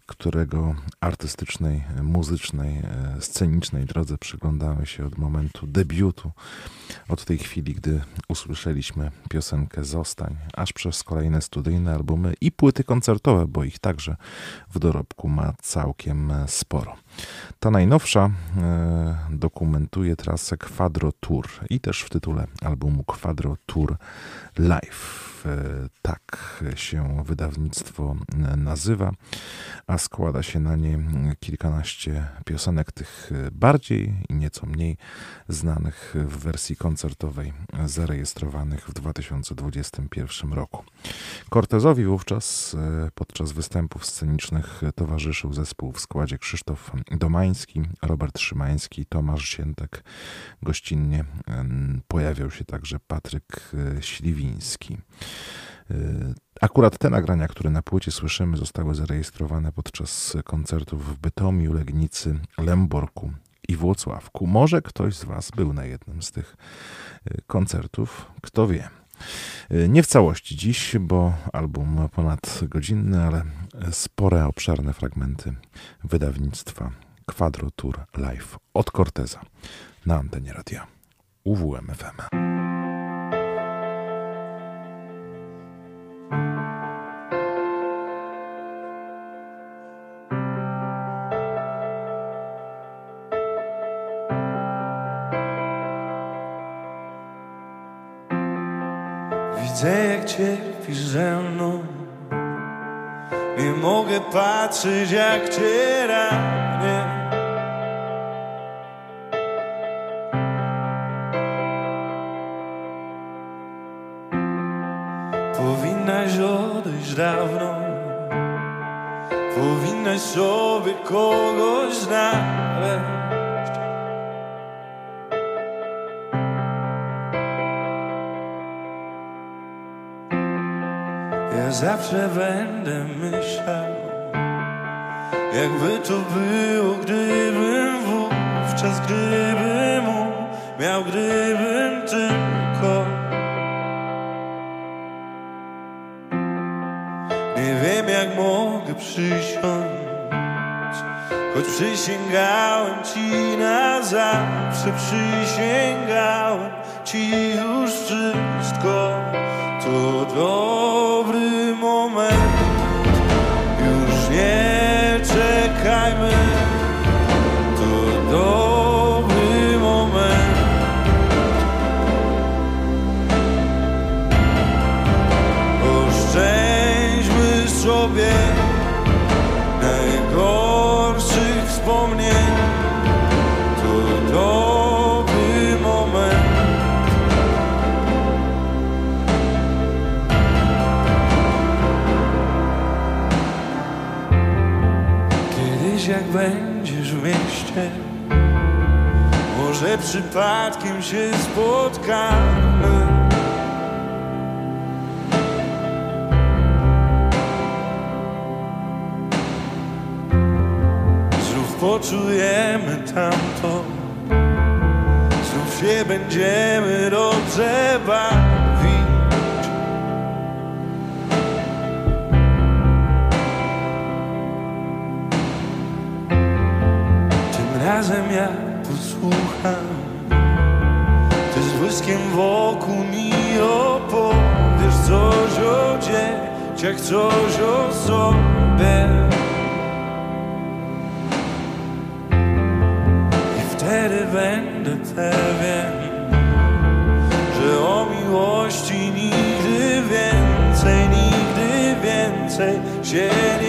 Speaker 2: którego artystycznej, muzycznej, e, scenicznej drodze przyglądamy się od momentu debiutu, od tej chwili, gdy usłyszeliśmy piosenkę Zostań, aż przez kolejne studyjne albumy i płyty koncertowe, bo ich także w dorobku ma całkiem sporo. Ta najnowsza e, dokumentuje trasę Quadro Tour i też w tytule albumu Quadro Tour Live. E, tak się wydawnictwo nazywa, a składa się na nie kilkanaście piosenek, tych bardziej i nieco mniej znanych w wersji koncertowej, zarejestrowanych w 2021 roku. Cortezowi wówczas e, podczas występów scenicznych towarzyszył zespół w składzie Krzysztof Domański, Robert Szymański, Tomasz Siętek. Gościnnie pojawiał się także Patryk e, Śliwiński. E, akurat te nagrania, które na płycie słyszymy, zostały zarejestrowane podczas koncertów w Bytomiu, Legnicy, Lęborku i Włocławku. Może ktoś z Was był na jednym z tych koncertów, kto wie. Nie w całości dziś, bo album ponad godzinny, ale spore, obszerne fragmenty wydawnictwa Quadro Tour Live od Corteza na antenie radia UWM
Speaker 12: Widzę jak cierpisz ze mną. Nie mogę patrzeć jak cię ranię. Powinnaś odejść dawno. Powinnaś sobie kogoś znaleźć zawsze będę myślał Jakby to było, gdybym wówczas Gdybym miał, gdybym tylko Nie wiem jak mogę przysiąść Choć przysięgałem ci na zawsze Przysięgałem ci już wszystko To dobry przypadkiem się spotkamy. Znów poczujemy tamto. Znów się będziemy dobrze bawić Tym razem ja pieskiem wokół mi opowiesz coś o dzieciach, coś o sobie. I wtedy będę pewien, że o miłości nigdy więcej, nigdy więcej się nie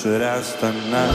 Speaker 12: serás tan alto.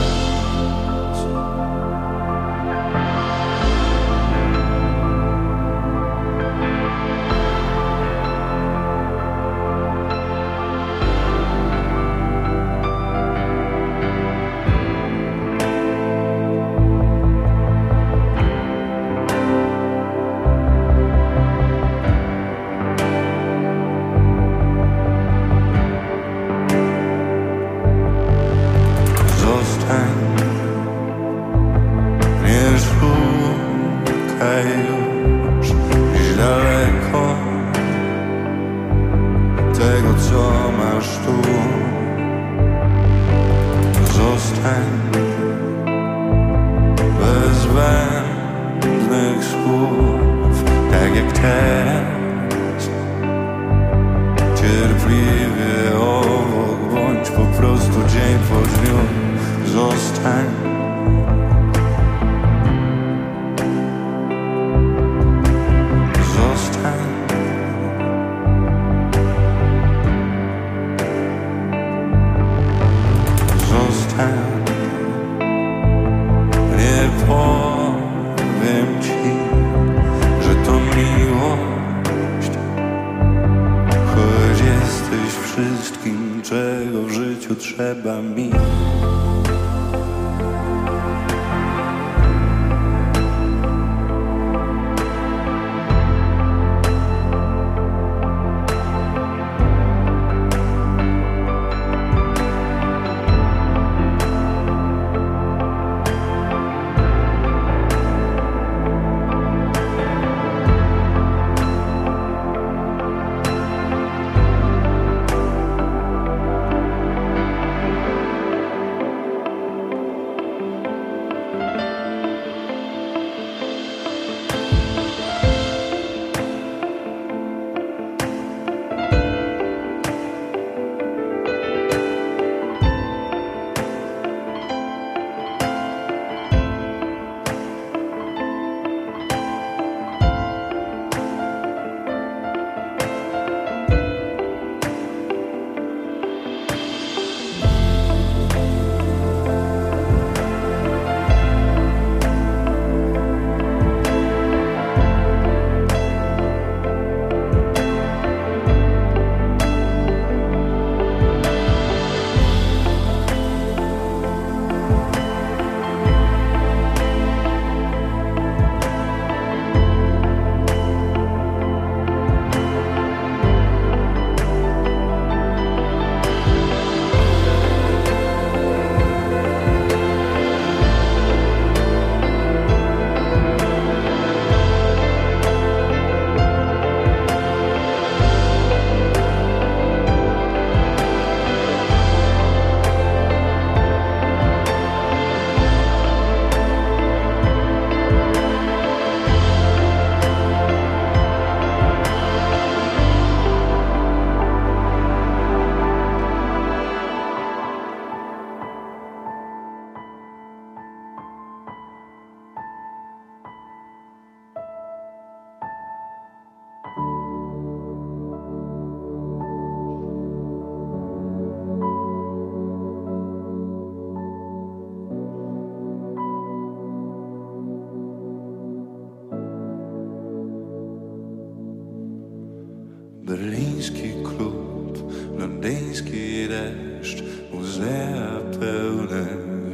Speaker 12: Berliński klub, londyński deszcz, muzea pełne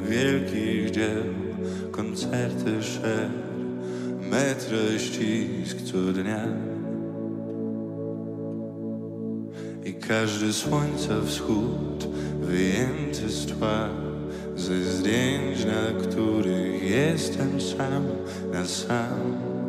Speaker 12: wielkich dzieł, koncerty szer, metro ścisk co dnia. I każdy słońca wschód wyjęty z tła, ze zdjęć, na których jestem sam, na sam.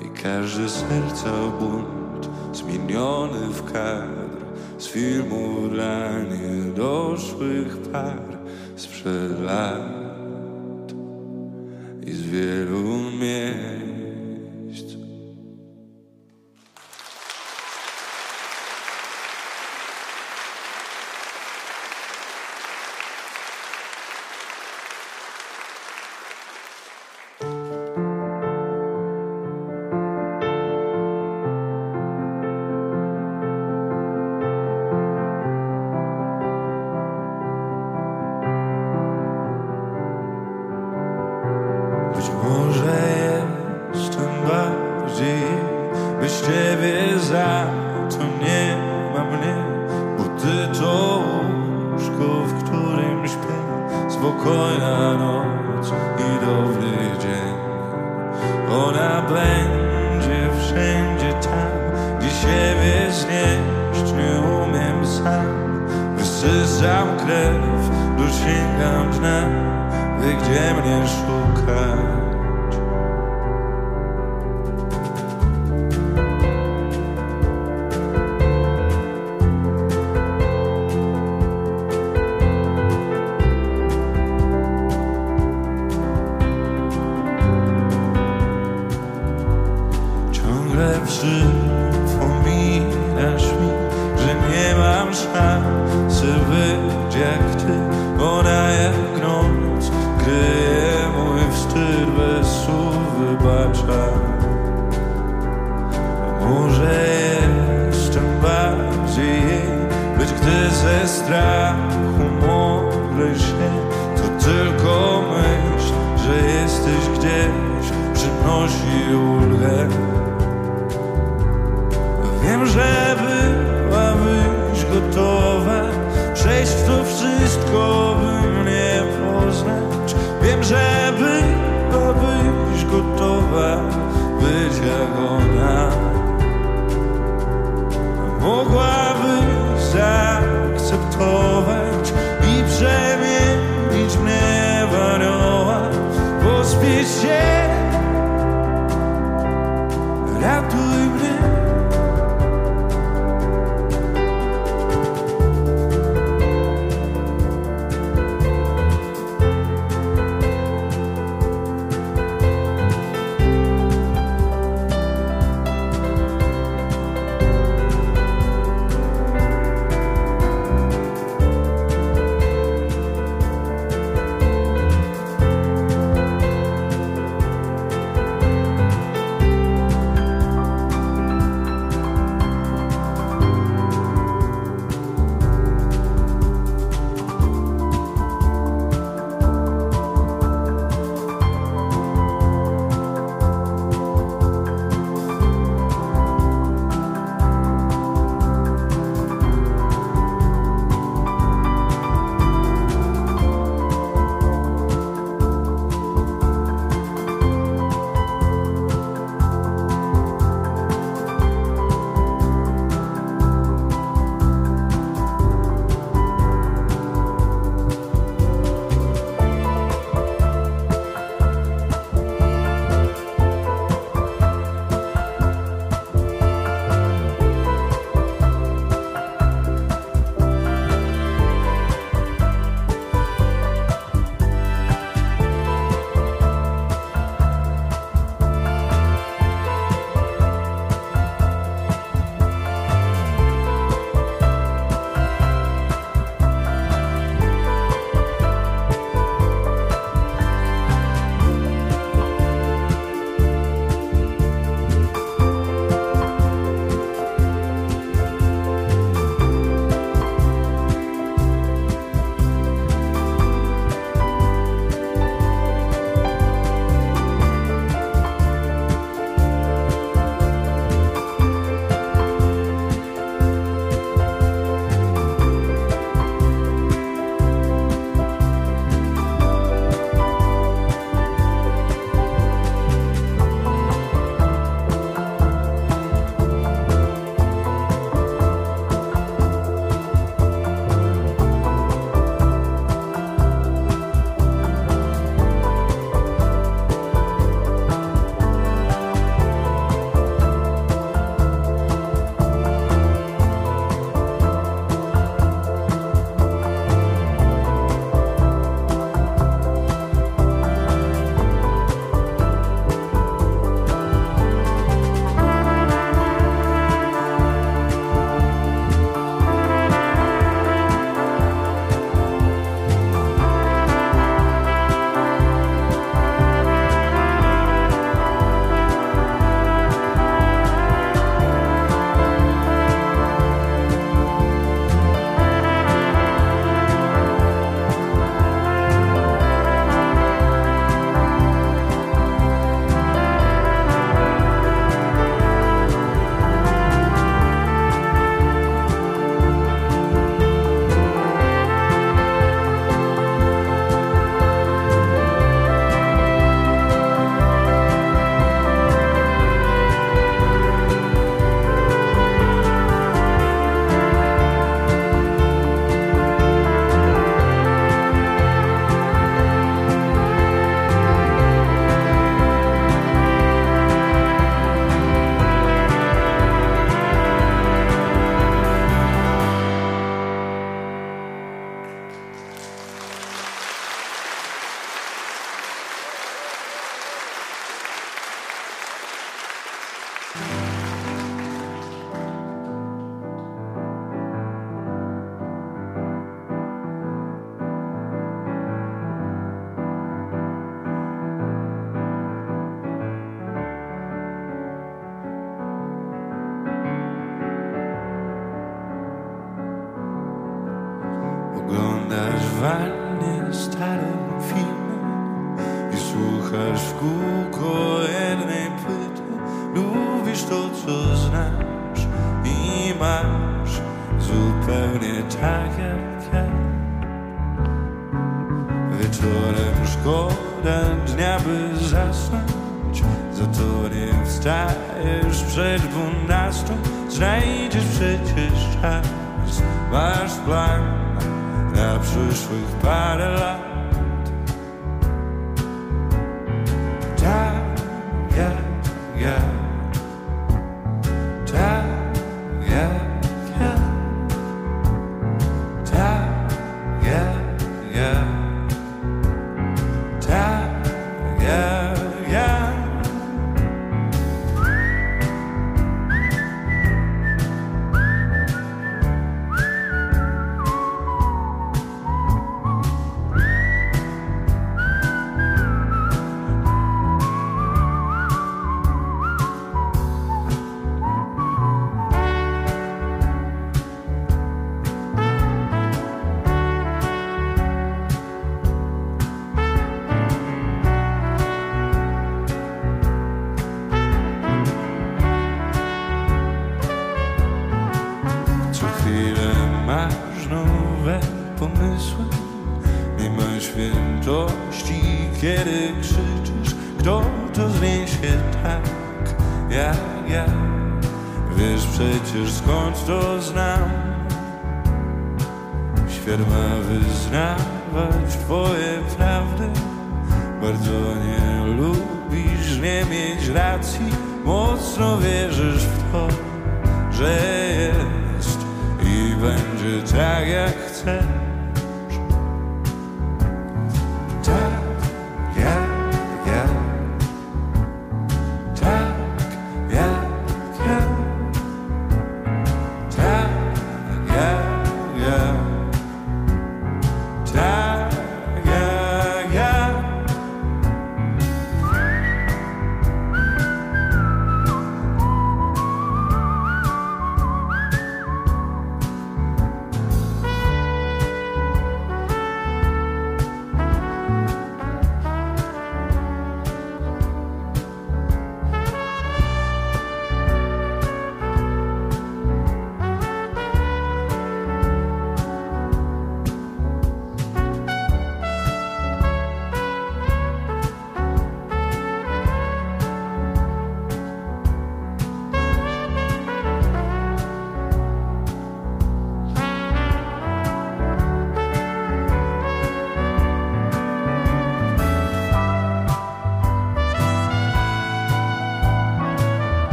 Speaker 12: i każdy serca bunt zmieniony w kadr z filmu dla niedoszłych par sprzed lat.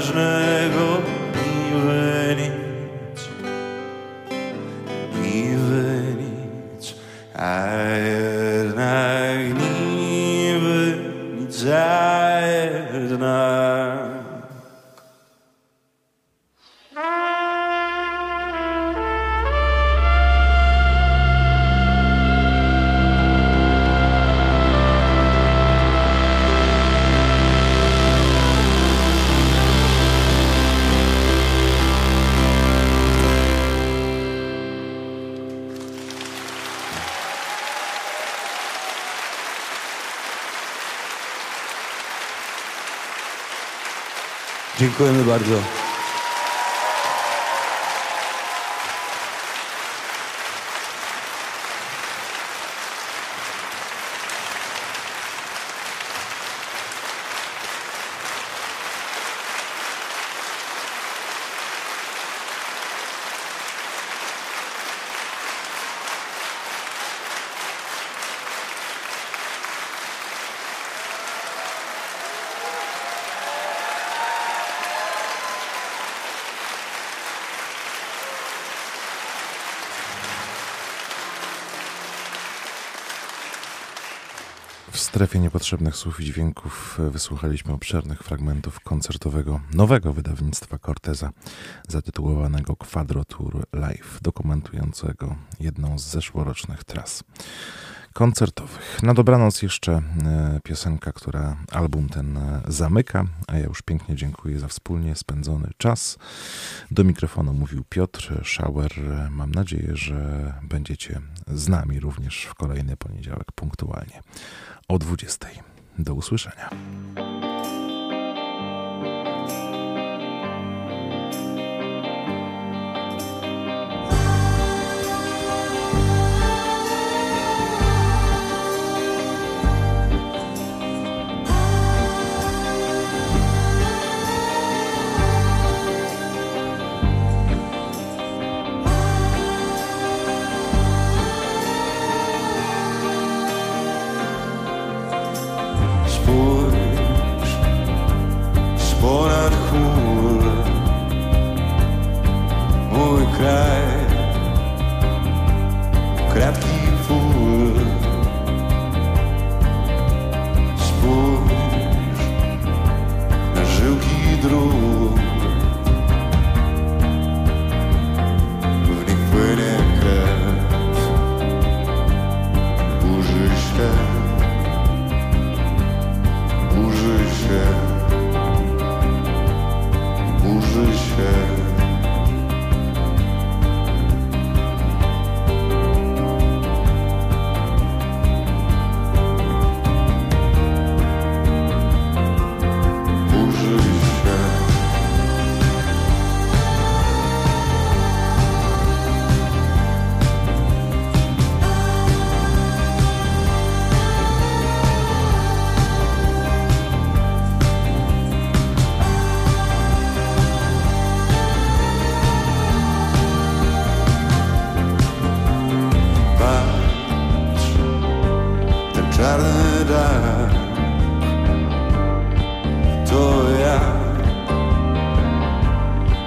Speaker 12: ważne. Dziękujemy
Speaker 2: strefie niepotrzebnych słów i dźwięków e, wysłuchaliśmy obszernych fragmentów koncertowego nowego wydawnictwa Corteza zatytułowanego Quadro Tour Live, dokumentującego jedną z zeszłorocznych tras koncertowych. Na dobranoc jeszcze e, piosenka, która album ten e, zamyka, a ja już pięknie dziękuję za wspólnie spędzony czas. Do mikrofonu mówił Piotr Schauer. Mam nadzieję, że będziecie z nami również w kolejny poniedziałek punktualnie o 20. Do usłyszenia.
Speaker 12: Czarny dach To ja,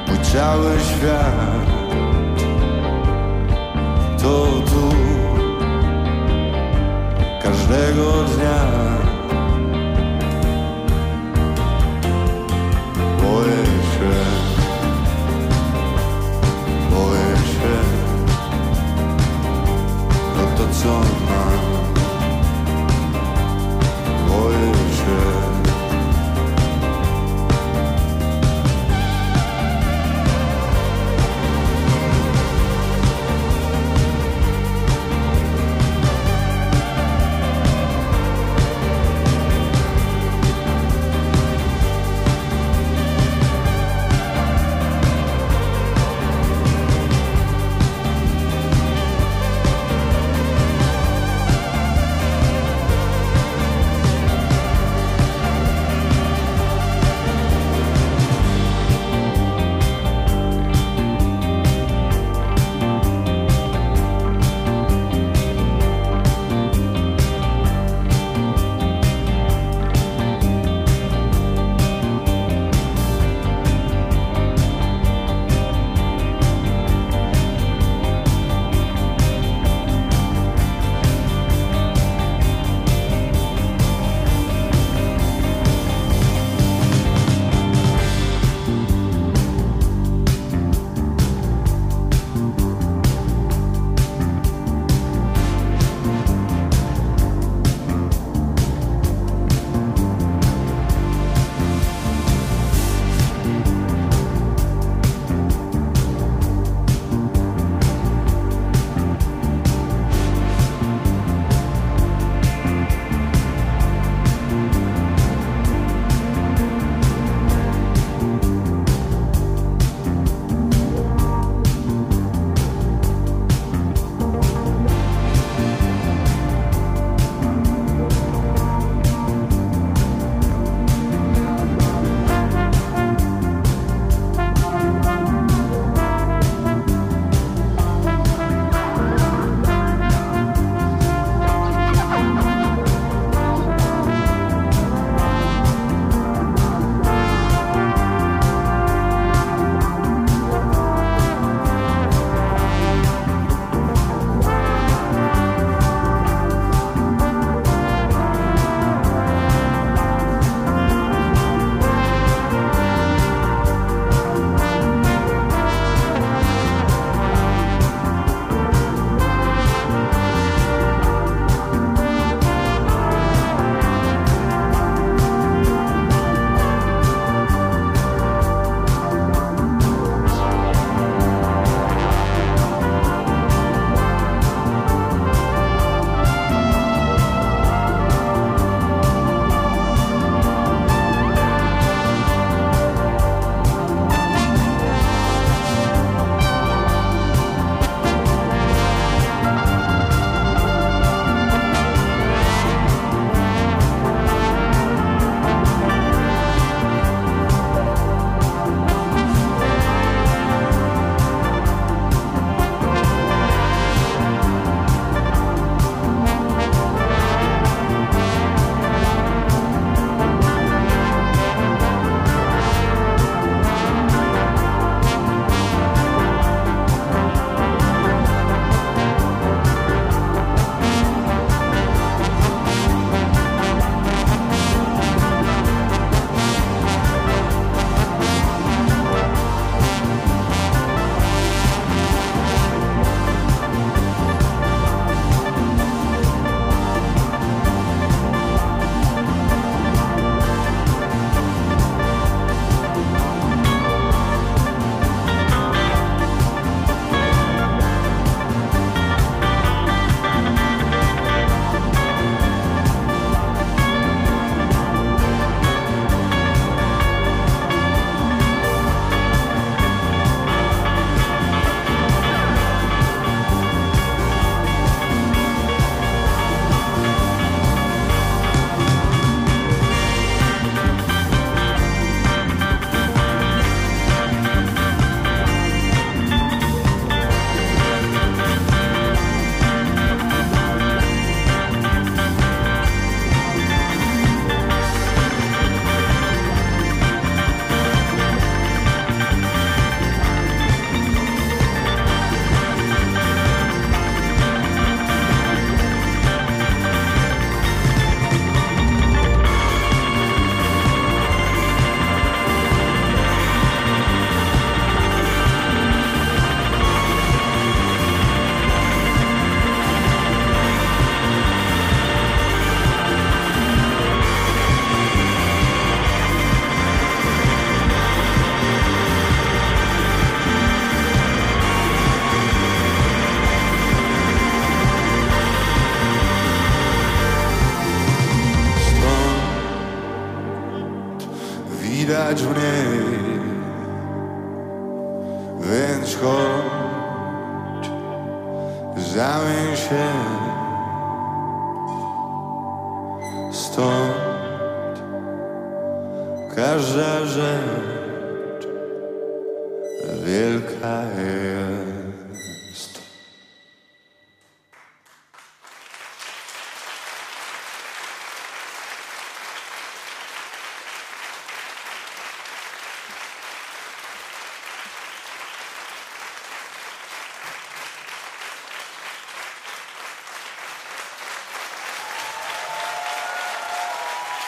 Speaker 12: mój cały świat. To tu, każdego dnia. Boję się, boję się. O to co mam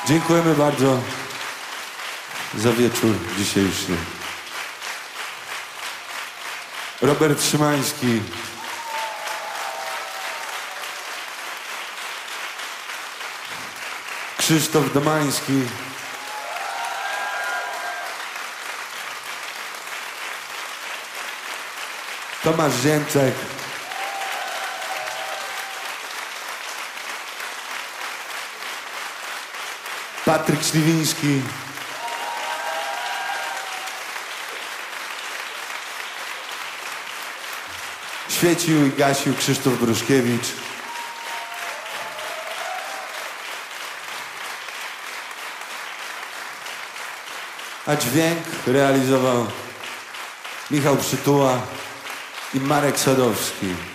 Speaker 12: Dziękujemy bardzo za wieczór dzisiejszy. Robert Szymański. Krzysztof Domański. Tomasz Zięcek. Patryk Śliwiński. Świecił i gasił Krzysztof Bruszkiewicz. A dźwięk realizował Michał Przytuła i Marek Sadowski.